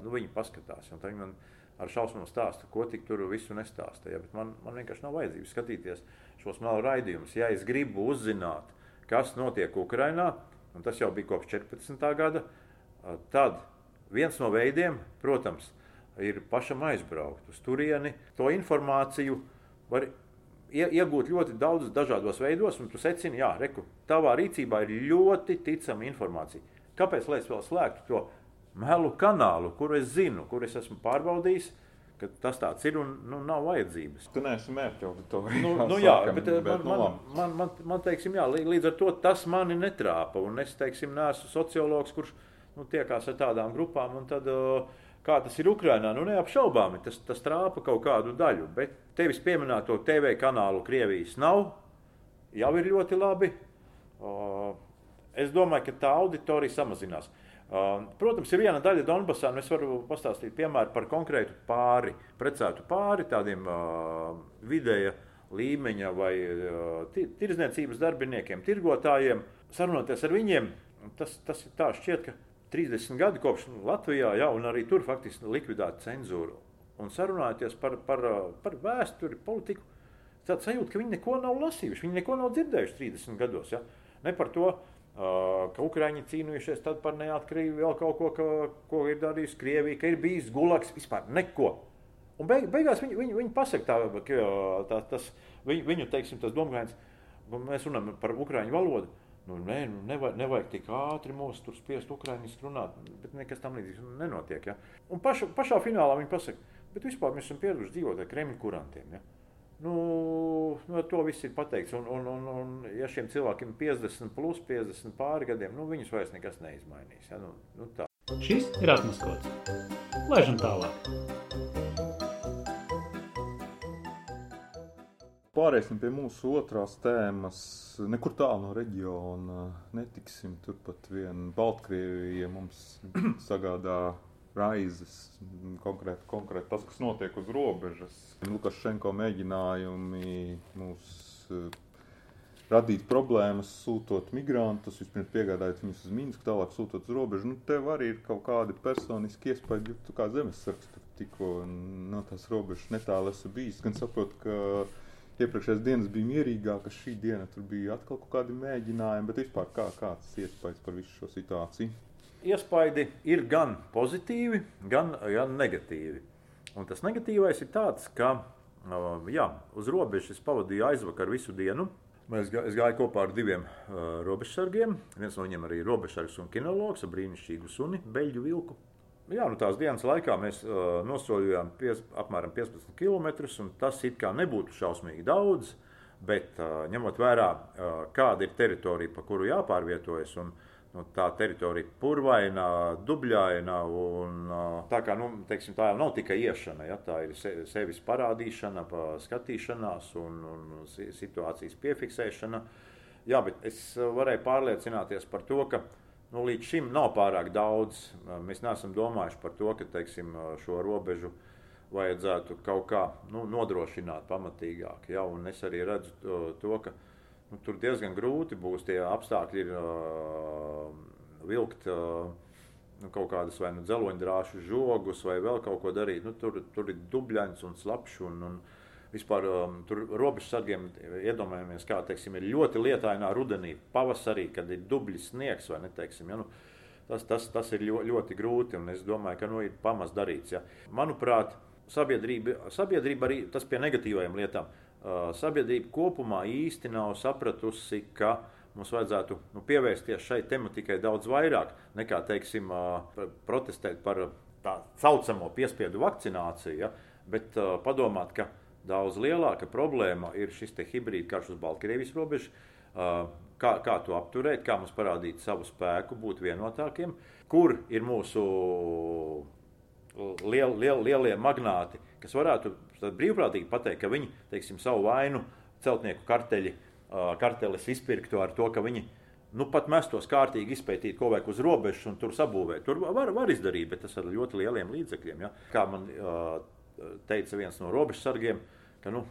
nu, viņi paskatās. Viņi man ar šausmām stāsta, ko tik tur visu nestāsta. Ja, man, man vienkārši nav vajadzības skatīties šos melu raidījumus. Ja es gribu uzzināt, kas notiek Ukrajinā, un tas jau bija kopš 14. gada, tad viens no veidiem, protams, ir pašam aizbraukt uz turieni. To informāciju var iegūt ļoti daudz dažādos veidos, un tu secini, jā, reku, tavā rīcībā ir ļoti ticama informācija. Kāpēc lai es vēl slēgtu to melu kanālu, kur es zinu, kur es esmu pārbaudījis? Tas tāds ir un nu, nav vajadzības. Tu neesi mērķis auditorija. Nu, nu, jā, sakam, bet, bet man, man, man, man, man teiksim, jā, līdz ar to tas mani netrāpa. Un es teiksim, neesmu sociologs, kurš nu, tiekās ar tādām grupām. Tad, uh, kā tas ir Ukrajinā, nu neapšaubāmi tas, tas trāpa kaut kādu daļu. Bet tevis pieminēto TV kanālu Krievijas nav, jau ir ļoti labi. Es domāju, ka tā auditorija samazinās. Protams, ir viena daļa Donbasā, un es varu pastāstīt piemēru par konkrētu pāri, precētu pāri, tādiem vidēja līmeņa vai tirdzniecības darbiniekiem, tirgotājiem. Sarunāties ar viņiem, tas, tas ir tā šķiet, ka 30 gadi kopš Latvijā, ja, un arī tur faktiski likvidēta cenzūra. Un sarunājoties par, par, par vēsturi, politiku, tāds sajūta, ka viņi neko nav lasījuši, viņi neko nav dzirdējuši 30 gados. Ja. Ne par to, ka Ukrāņi cīnījušies par neatkarību, vēl kaut ko, ka, ko ir darījusi Krievija, ka ir bijis gulaks, vispār neko. Un beig, beigās viņi, viņi, viņi pasaka, tā, tā, tas, viņu, viņu teiksim, tas domājums, mēs runājam par Ukrāņu valodu. Nu, nē, nu, nevajag, nevajag tik ātri mūs tur spiest ukrāņus runāt, bet nekas tam līdzīgs nenotiek. Ja? Un paša, pašā finālā viņi pasaka, bet vispār mēs esam pieraduši dzīvot ar Kremļa kurantiem. Ja? Nu, nu, to viss ir pateikts. Un, un, un, un ja šiem cilvēkiem ir 50, plus 50 pāri gadiem, nu, viņus vairs nekas neizmainīs. Ja? Nu, nu, tā. Šis ir atmaskots. Lēžam tālāk. Pāriesim pie mūsu otrās tēmas. Nekur tālu no reģiona netiksim. Turpat vien Baltkrievija mums sagādā raizes, konkrēti, konkrēti tas, kas notiek uz robežas. Lukašenko mēģinājumi mūs radīt problēmas, sūtot migrantus, vispirms piegādājot viņus uz Minsku, tālāk sūtot uz robežu. Nu, tev arī ir kaut kādi personiski iespaidi, jo tu kā zemesargs tikko no tās robežas netālu esi bijis. Gan saprotu, ka iepriekšējās dienas bija mierīgākas, šī diena tur bija atkal kaut kādi mēģinājumi, bet vispār kā, kāds iespējas par visu šo situāciju? Iespaidi ir gan pozitīvi, gan, gan negatīvi. Un tas negatīvais ir tāds, ka jā, uz robežas es pavadīju aizvakar visu dienu. Es gāju kopā ar diviem uh, robežsargiem. Viens no viņiem arī ir robežsargs un kinologs ar brīnišķīgu suni, beļģu vilku. Jā, nu tās dienas laikā mēs uh, nosoļojām pies, apmēram 15 km. Tas it kā nebūtu šausmīgi daudz, bet uh, ņemot vērā, uh, kāda ir teritorija, pa kuru jāpārvietojas, un uh, nu, tā teritorija ir purvaina, dubļaina. Un, tā, kā, nu, teiksim, tā jau nav tikai iešana, ja, tā ir sevis parādīšana, skatīšanās un, un situācijas piefiksēšana. Jā, bet es varēju pārliecināties par to, ka nu, līdz šim nav pārāk daudz. Mēs neesam domājuši par to, ka teiksim, šo robežu vajadzētu kaut kā nu, nodrošināt pamatīgāk. Ja, es arī redzu to, to ka nu, tur diezgan grūti būs tie apstākļi ir, uh, vilkt. Uh, nu, kaut kādas vai nu dzeloņdrāšu žogus, vai vēl kaut ko darīt. Nu, tur, tur ir dubļains un slapjš. Un, un vispār um, tur robežsargiem iedomājamies, kā teiksim, ir ļoti lietainā rudenī, pavasarī, kad ir dubļi sniegs vai ne. Teiksim, ja, nu, tas, tas, tas ir ļoti, ļoti grūti un es domāju, ka nu, ir pamats darīts. Ja. Manuprāt, sabiedrība, sabiedrība arī tas pie negatīvajām lietām sabiedrība kopumā īsti nav sapratusi, ka mums vajadzētu nu, pievērsties šai tematikai daudz vairāk nekā teiksim, protestēt par tā saucamo piespiedu vakcināciju, ja, bet padomāt, ka daudz lielāka problēma ir šis hibrīd karš uz Baltkrievijas robežas. Kā, kā to apturēt, kā mums parādīt savu spēku, būt vienotākiem, kur ir mūsu liel, liel, lielie magnāti, kas varētu brīvprātīgi pateikt, ka viņi teiksim, savu vainu celtnieku karteļi, kartelis izpirktu ar to, ka viņi nu, pat mestos kārtīgi izpētīt, ko vajag uz robežas un tur sabūvēt. Tur var, var izdarīt, bet tas ar ļoti lieliem līdzekļiem. Ja? Kā man teica viens no robežsargiem, ka nu,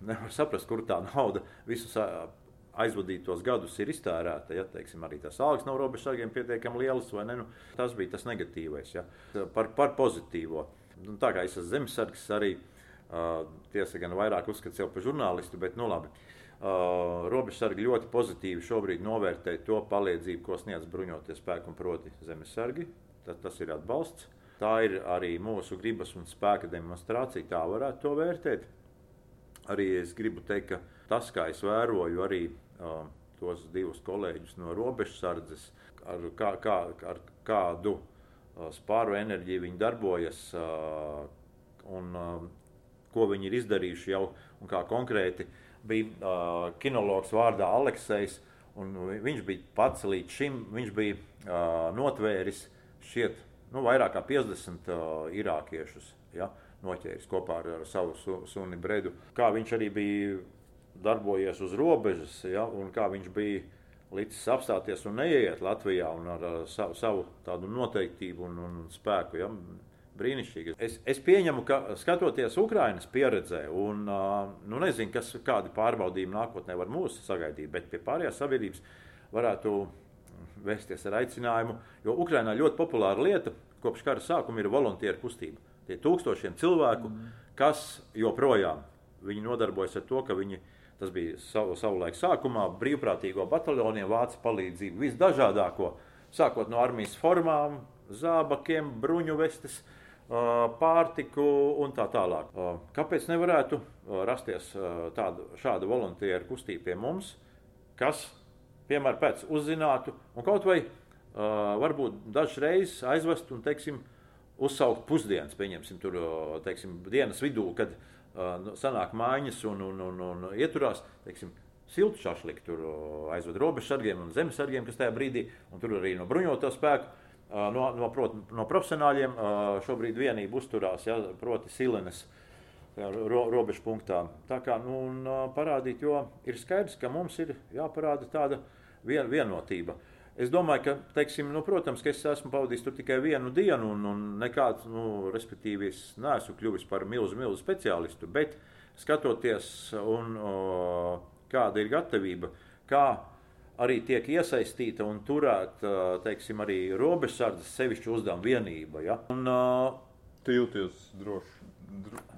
nevar saprast, kur tā nauda visus aizvadītos gadus ir iztērēta. Ja, teiksim, arī tās algas nav robežsargiem pietiekami lielas, vai ne? Nu, tas bija tas negatīvais. Ja. Par, par pozitīvo. Nu, tā kā es esmu zemesargs, arī uh, tiesa gan vairāk uzskata sevi par žurnālistu, bet nu labi. Uh, robežsargi ļoti pozitīvi šobrīd novērtē to palīdzību, ko sniedz bruņoties spēki un proti zemesargi. Tas, tas ir atbalsts. Tā ir arī mūsu gribas un spēka demonstrācija. Tā varētu to vērtēt. Arī es gribu teikt, ka tas, kā es vēroju arī uh, tos divus kolēģus no robežsardzes, ar, kā, kā, ar kādu uh, spāru enerģiju viņi darbojas uh, un uh, ko viņi ir izdarījuši jau un kā konkrēti bija uh, kinologs vārdā Aleksejs. Viņš bija pats līdz šim, viņš bija uh, notvēris šiet, nu, vairāk kā 50 uh, irākiešus. Ja, noķēris kopā ar, ar savu su, suni Bredu. Kā viņš arī bija darbojies uz robežas, ja, un kā viņš bija līdz apstāties un neiet Latvijā un ar savu, savu tādu noteiktību un, un spēku. Ja, Brīnišķīgi. Es, es pieņemu, ka skatoties Ukraiņas pieredzē, un nu, nezinu, kas, kādi pārbaudījumi nākotnē var mūs sagaidīt, bet pie pārējās sabiedrības varētu vērsties ar aicinājumu, jo Ukraiņā ļoti populāra lieta kopš kara sākuma ir volunteeru kustība. Tie tūkstošiem cilvēku, mm. kas joprojām nodarbojas ar to, ka viņi viņi Tas bija savu, savulaik sākumā brīvprātīgo bataljoniem vāca palīdzību visdažādāko, sākot no armijas formām, zābakiem, bruņu vestes, pārtiku un tā tālāk. Kāpēc nevarētu rasties tāda, šāda volunteera kustība pie mums, kas, piemēram, pēc uzzinātu un kaut vai varbūt dažreiz aizvest un, teiksim, uzsaukt pusdienas, pieņemsim, tur, teiksim, dienas vidū, kad Nu, sanāk mājiņas un, un, un, un ieturās. Teiksim, Siltu šašliku tur aizved robežsargiem un zemesargiem, kas tajā brīdī, un tur arī no bruņoto spēku, no, no, prot, no profesionāļiem šobrīd vienība uzturās, ja, proti Silenes ro, robežu punktā. Tā kā nu, un, parādīt, jo ir skaidrs, ka mums ir jāparāda tāda vien, vienotība. Es domāju, ka, teiksim, nu, protams, ka es esmu pavadījis tur tikai vienu dienu, un, un nekāds, nu, respektīvi, es neesmu kļuvis par milzu, milzu speciālistu. Bet skatoties un, kāda ir gatavība, kā arī tiek iesaistīta un turēta teiksim, arī robežsardzes sevišķu uzdevumu vienība. Ja? Un, uh, jūties droši, dro,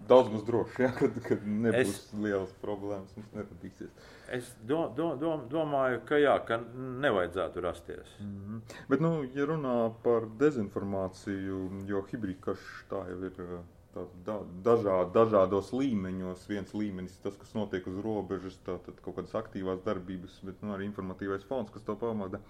daudz maz droši, ja? kad, kad nebūs es, lielas problēmas, mums neradīsies. Es do, do, do, domāju, ka jā, ka nevajadzētu rasties. Mm -hmm. Bet, nu, ja runā par dezinformāciju, jo hibrīdkarš tā jau ir da, dažād, dažādos līmeņos. Viens līmenis tas, kas notiek uz robežas, tātad kaut kādas aktīvās darbības, bet nu, arī informatīvais fons, kas to pamata.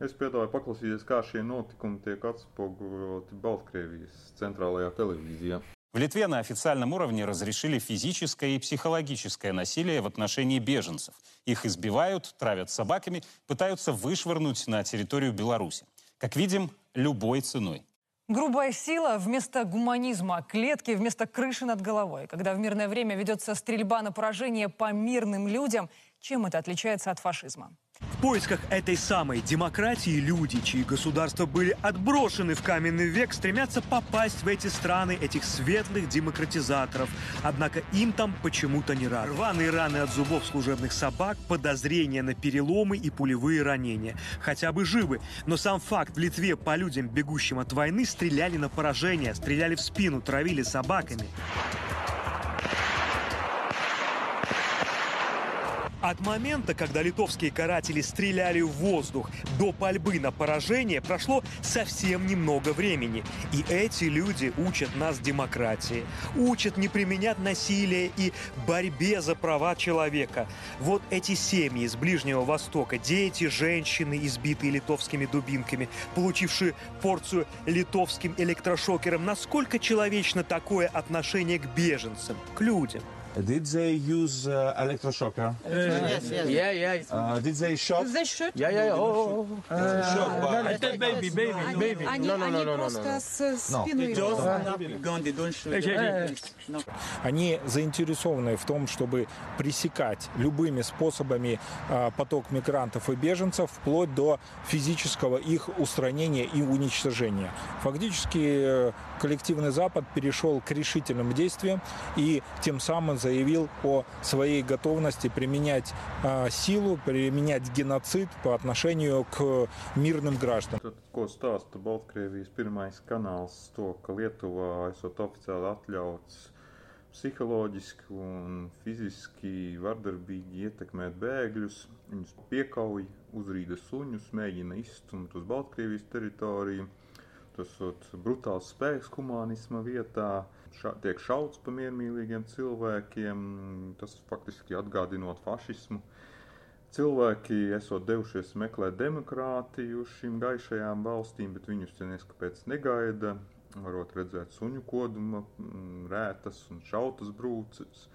Es piedāvāju paklausīties, kā šie notikumi tiek atspoguļoti Baltkrievijas centrālajā televīzijā. В Литве на официальном уровне разрешили физическое и психологическое насилие в отношении беженцев. Их избивают, травят собаками, пытаются вышвырнуть на территорию Беларуси. Как видим, любой ценой. Грубая сила вместо гуманизма, клетки вместо крыши над головой. Когда в мирное время ведется стрельба на поражение по мирным людям, чем это отличается от фашизма? В поисках этой самой демократии люди, чьи государства были отброшены в каменный век, стремятся попасть в эти страны этих светлых демократизаторов. Однако им там почему-то не рады. Рваные раны от зубов служебных собак, подозрения на переломы и пулевые ранения. Хотя бы живы. Но сам факт в Литве по людям, бегущим от войны, стреляли на поражение, стреляли в спину, травили собаками. От момента, когда литовские каратели стреляли в воздух, до пальбы на поражение прошло совсем немного времени. И эти люди учат нас демократии, учат не применять насилие и борьбе за права человека. Вот эти семьи из Ближнего Востока, дети, женщины, избитые литовскими дубинками, получившие порцию литовским электрошокером, насколько человечно такое отношение к беженцам, к людям? Did they use uh, electroshocker? Yes, yes. Yeah, yeah. Uh, did they shock? They shoot? Yeah, yeah, oh, oh, oh. Uh, shock, but- I said baby, baby, baby. Они, No, no, они no, no, no, просто no. с спину его. Они заинтересованы в том, чтобы пресекать любыми способами а, поток мигрантов и беженцев, вплоть до физического их устранения и уничтожения. Фактически э, коллективный Запад перешел к решительным действиям и тем самым заявил о своей готовности применять а, силу, применять геноцид по отношению к мирным гражданам. Tad, ko stāsta Baltkrievijas pirmais kanāls, to, ka Lietuvā esot oficiāli atļauts psiholoģiski un fiziski vardarbīgi ietekmēt bēgļus. Viņus piekauj, uzrīda suņus, mēģina izstumt uz Baltkrievijas teritoriju. Tas ir brutāls spēks humanisma vietā, ša, tiek šauts pa miermīlīgiem cilvēkiem, tas faktiski atgādinot fašismu. Cilvēki esot devušies meklēt demokrātiju šīm gaišajām valstīm, bet viņus te neskapēc negaida. Varot redzēt suņu koduma, rētas un šautas brūces.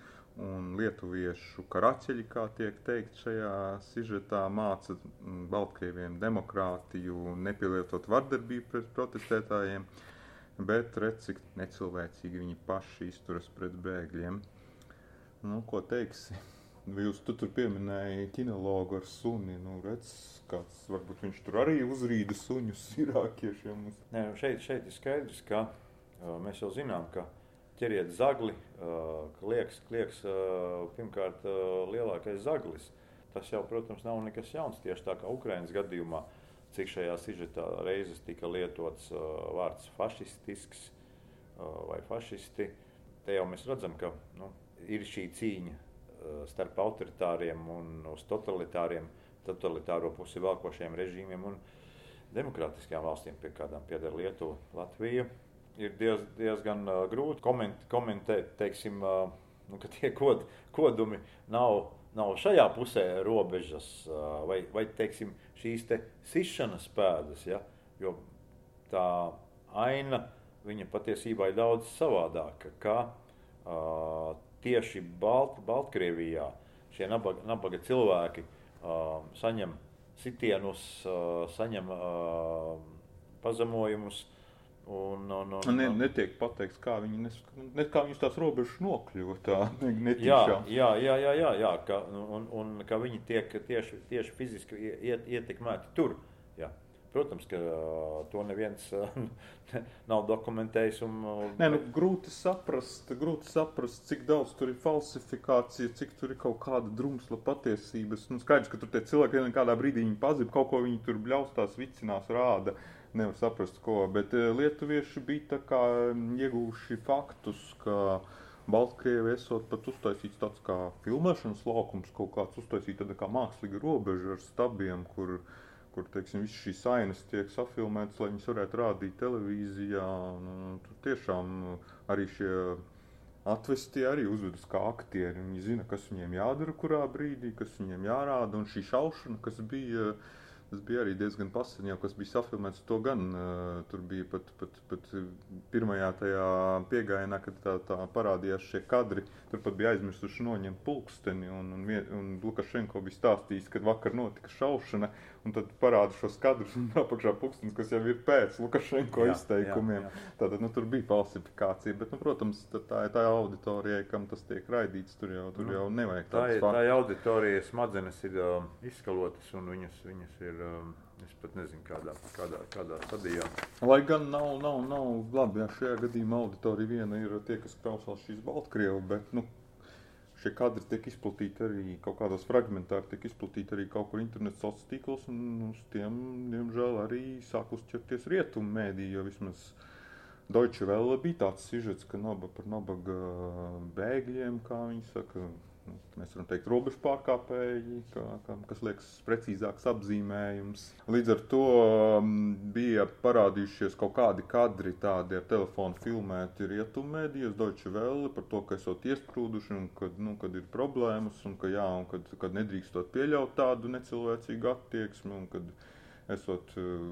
Un lietuviešu karaķeļi, kā tiek teikt šajā sižetā, māca mm, Baltkrieviem demokrātiju, nepielietot vardarbību pret protestētājiem, bet redz, cik necilvēcīgi viņi paši izturas pret bēgļiem. Nu, ko teiksi? Jūs tu tur pieminēji kinologu ar suni. Nu, redz, kāds, varbūt viņš tur arī uzrīda suņus irākiešiem. Nē, nu šeit, šeit ir skaidrs, ka mēs jau zinām, ka ķeriet zagli, klieks uh, pirmkārt lielākais zaglis. Tas jau, protams, nav nekas jauns. Tieši tā kā Ukraiņas gadījumā, cik šajā sižetā reizes tika lietots vārds fašistisks vai fašisti, te jau mēs redzam, ka nu, ir šī cīņa starp autoritāriem un uz totalitāriem, totalitāro pusi valkošiem režīmiem un demokrātiskajām valstīm, pie kādām pieder Lietuva, Latvija. Ir diez, diezgan uh, grūti koment, komentēt, teiksim, uh, nu, ka tie kod, kodumi nav, nav šajā pusē robežas uh, vai, vai teiksim, šīs te sišanas pēdas, ja? jo tā aina viņa patiesībā ir daudz savādāka, ka uh, tieši Balt, Baltkrievijā šie nabaga, nabaga cilvēki uh, saņem sitienus, uh, saņem uh, pazemojumus. Un, un, un, Ne, netiek pateikts, kā viņi, nes, ne, kā tās robežas nokļuva. Tā, ne, Jā, jā, jā, jā, jā, jā ka, un, un ka viņi tiek tieši, tieši fiziski iet, ietekmēti tur. Jā. protams, ka uh, to neviens uh, nav dokumentējis. Un, uh, Nē, nu, grūti, saprast, grūti saprast, cik daudz tur ir falsifikācija, cik tur ir kaut kāda drumsla patiesības. Nu, skaidrs, ka tur tie cilvēki kādā brīdī viņi pazina, kaut ko viņi tur bļaustās, vicinās, rāda. Nevar saprast, ko. Bet lietuvieši bija kā ieguvuši faktus, ka Baltkrievija esot pat uztaisīts tāds kā filmēšanas laukums, kaut kāds uztaisīts tāda kā mākslīga robeža ar stabiem, kur, kur teiksim, visas šīs ainas tiek safilmētas, lai viņas varētu rādīt televīzijā. Un, tur tiešām arī šie atvestie arī uzvedas kā aktieri. Viņi zina, kas viņiem jādara kurā brīdī, kas viņiem jārāda. Un šī šaušana, kas bija uh, Tas bija arī diezgan pasen, jau kas bija safilmēts. To gan uh, tur bija pat, pat, pat pirmajā tajā piegājienā, kad tā, tā parādījās šie kadri. Tur pat bija aizmirsuši noņemt pulksteni. Un, un, un Lukašenko bija stāstījis, ka vakar notika šaušana. Un tad parāda šos kadrus, un apakšā pūkstens, kas jau ir pēc Lukašenko jā, izteikumiem. Jā, jā. Tātad nu, tur bija falsifikācija. Bet, nu, protams, tā ir tā auditorijai, kam tas tiek raidīts. Tur jau, tur nu, jau nevajag tā. Tā ir auditorija, smadzenes ir uh, izskalotas un viņas, viņas ir. Um, Es pat nezinu, kādā, kādā, kādā stadijā. Lai gan nav, nav, nav labi, ja šajā gadījumā auditorija viena ir tie, kas klausās šīs Baltkrievu, bet, nu, šie kadri tiek izplatīti arī kaut kādos fragmentāri, tiek izplatīti arī kaut kur internetu sociālos tīklos, un uz tiem, diemžēl, arī sāk uzķerties rietumu mēdī, jo vismaz Deutsche Welle bija tāds sižets, ka naba par nabaga bēgļiem, kā viņi saka, nu, mēs varam teikt, robežu pārkāpēji, kā, kā, kas liekas precīzāks apzīmējums. Līdz ar to um, bija parādījušies kaut kādi kadri tādi ar telefonu filmēti rietummēdījos, Deutsche Welle, par to, ka esot iesprūduši un kad, nu, kad ir problēmas un ka, jā, un kad, kad nedrīkstot pieļaut tādu necilvēcīgu attieksmi un kad esot eh,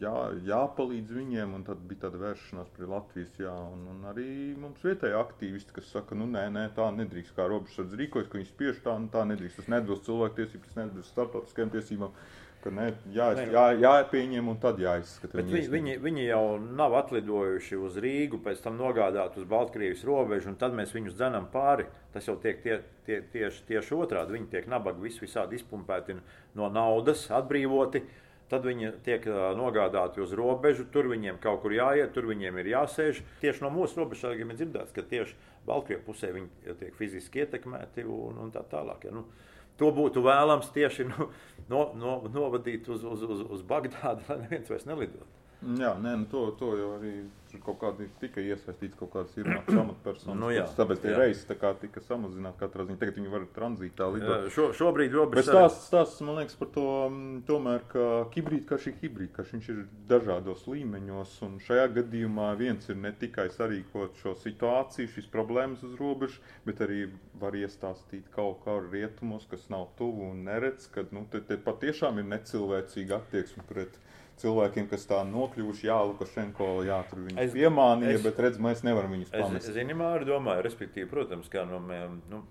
jā, jāpalīdz viņiem, un tad bija tāda vēršanās pret Latvijas, jā, un, un arī mums vietēji aktīvisti, kas saka, nu nē, nē, tā nedrīkst, kā robežsardze rīkojas, ka viņi spiež tā, un tā nedrīkst, tas nedos cilvēktiesības, tas nedos starptautiskajām tiesībām, ka ne, jā, jā, jāpieņem un tad jāizskata. Bet viņi, viņi, viņi jau nav atlidojuši uz Rīgu, pēc tam nogādāt uz Baltkrievijas robežu, un tad mēs viņus dzenam pāri. Tas jau tiek tie, tie, tieši, tieši otrādi. Viņi tiek nabaga vis, visādi izpumpēti no naudas, atbrīvoti. Tad viņi tiek nogādāti uz robežu, tur viņiem kaut kur jāiet, tur viņiem ir jāsēž. Tieši no mūsu robežsargiem ir dzirdēts, ka tieši Baltkrievijas pusē viņi tiek fiziski ietekmēti un, un tā tālāk. Ja. Nu, To būtu vēlams tieši nu, no, no, novadīt uz, uz, uz, uz Bagdādu, lai neviens vairs nelidotu. Jā, nē, nu to, to jau arī kaut kādi tika iesaistīts kaut kādas Irānas amatpersonas. nu, jā, tāpēc tie reizes tā kā tika samazināti katrā ziņā. Tagad viņi var tranzītā lidot. Šo, šobrīd robežas. Bet stāsts, stāsts, man liekas, par to tomēr, ka hibrīd, ka šī hibrīd, ka viņš ir dažādos līmeņos. Un šajā gadījumā viens ir ne tikai sarīkot šo situāciju, šīs problēmas uz robežas, bet arī var iestāstīt kaut kā rietumos, kas nav tuvu un neredz, ka nu, te, te patiešām ir necilvēcīga attieksme pret viņu cilvēkiem, kas tā nokļuvuši, jā, Lukašenko, jā, tur viņi es, piemānīja, es, bet redz, mēs nevaram viņus pamest. Es, zini, Māri, domāju, respektīvi, protams, kā no, nu,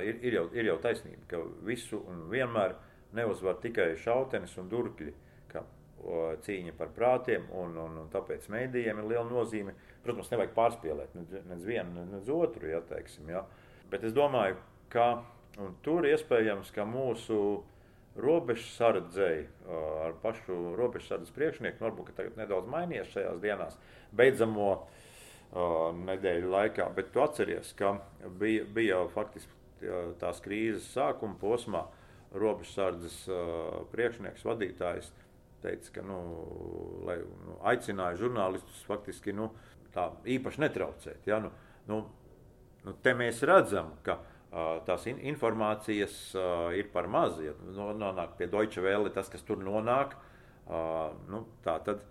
ir, ir, jau, ir jau taisnība, ka visu un vienmēr neuzvar tikai šautenis un durkļi, ka o, cīņa par prātiem, un, un, un tāpēc mēdījiem ir liela nozīme. Protams, nevajag pārspīlēt nec vienu, nec otru, ja teiksim, ja. bet es domāju, ka tur iespējams, ka mūsu robežsardzei, ar pašu robežsardzes priekšnieku, nu, varbūt tagad nedaudz mainījies šajās dienās, beidzamo uh, nedēļu laikā. Bet tu atceries, ka bija, bija jau faktiski tās krīzes sākuma posmā robežsardzes uh, priekšnieks, vadītājs teica, ka nu, lai, nu, aicināja žurnālistus faktiski nu, tā īpaši netraucēt. Ja? Nu, nu, nu, te mēs redzam, ka tās in informācijas ir par maz. Ja nonāk pie Deutsche Welle, tas, kas tur nonāk, nu, tā tad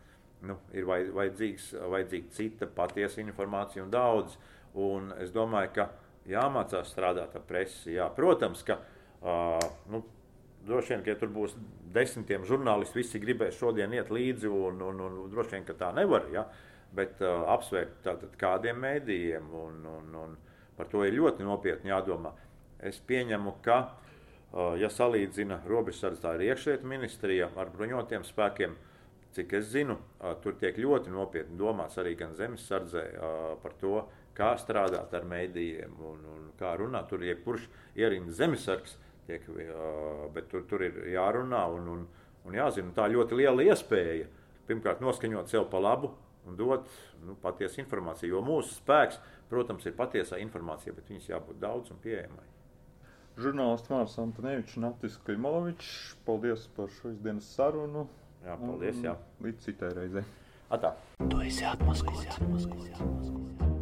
nu, ir vajadzīgs, vajadzīga cita patiesa informācija un daudz. Un es domāju, ka jāmācās strādāt ar presi. Jā. Protams, ka nu, droši vien, ka ja tur būs desmitiem žurnālisti, visi gribēs šodien iet līdzi, un, un, un, un droši vien, ka tā nevar. Ja? Bet uh, apsvērt tātad kādiem mēdījiem un, un, un, Par to ir ļoti nopietni jādomā. Es pieņemu, ka, ja salīdzina robežsardze, tā ir iekšlietu ministrija ar bruņotiem spēkiem, cik es zinu, tur tiek ļoti nopietni domāts arī gan zemesardzē par to, kā strādāt ar mēdījiem un, un kā runāt. Tur jebkurš ierindas zemesargs, tiek, bet tur, tur ir jārunā un, un Un jāzina, tā ļoti liela iespēja pirmkārt noskaņot sev pa labu un dot nu, patiesu informāciju. Jo mūsu spēks, protams, ir patiesā informācija, bet viņas jābūt daudz un pieejamai. Žurnālists Mārcis Antonevičs un Atis Klimovičs, paldies par šīs dienas sarunu. Jā, paldies, jā. Līdz citai reizei. Atā. Tu esi atmaskots.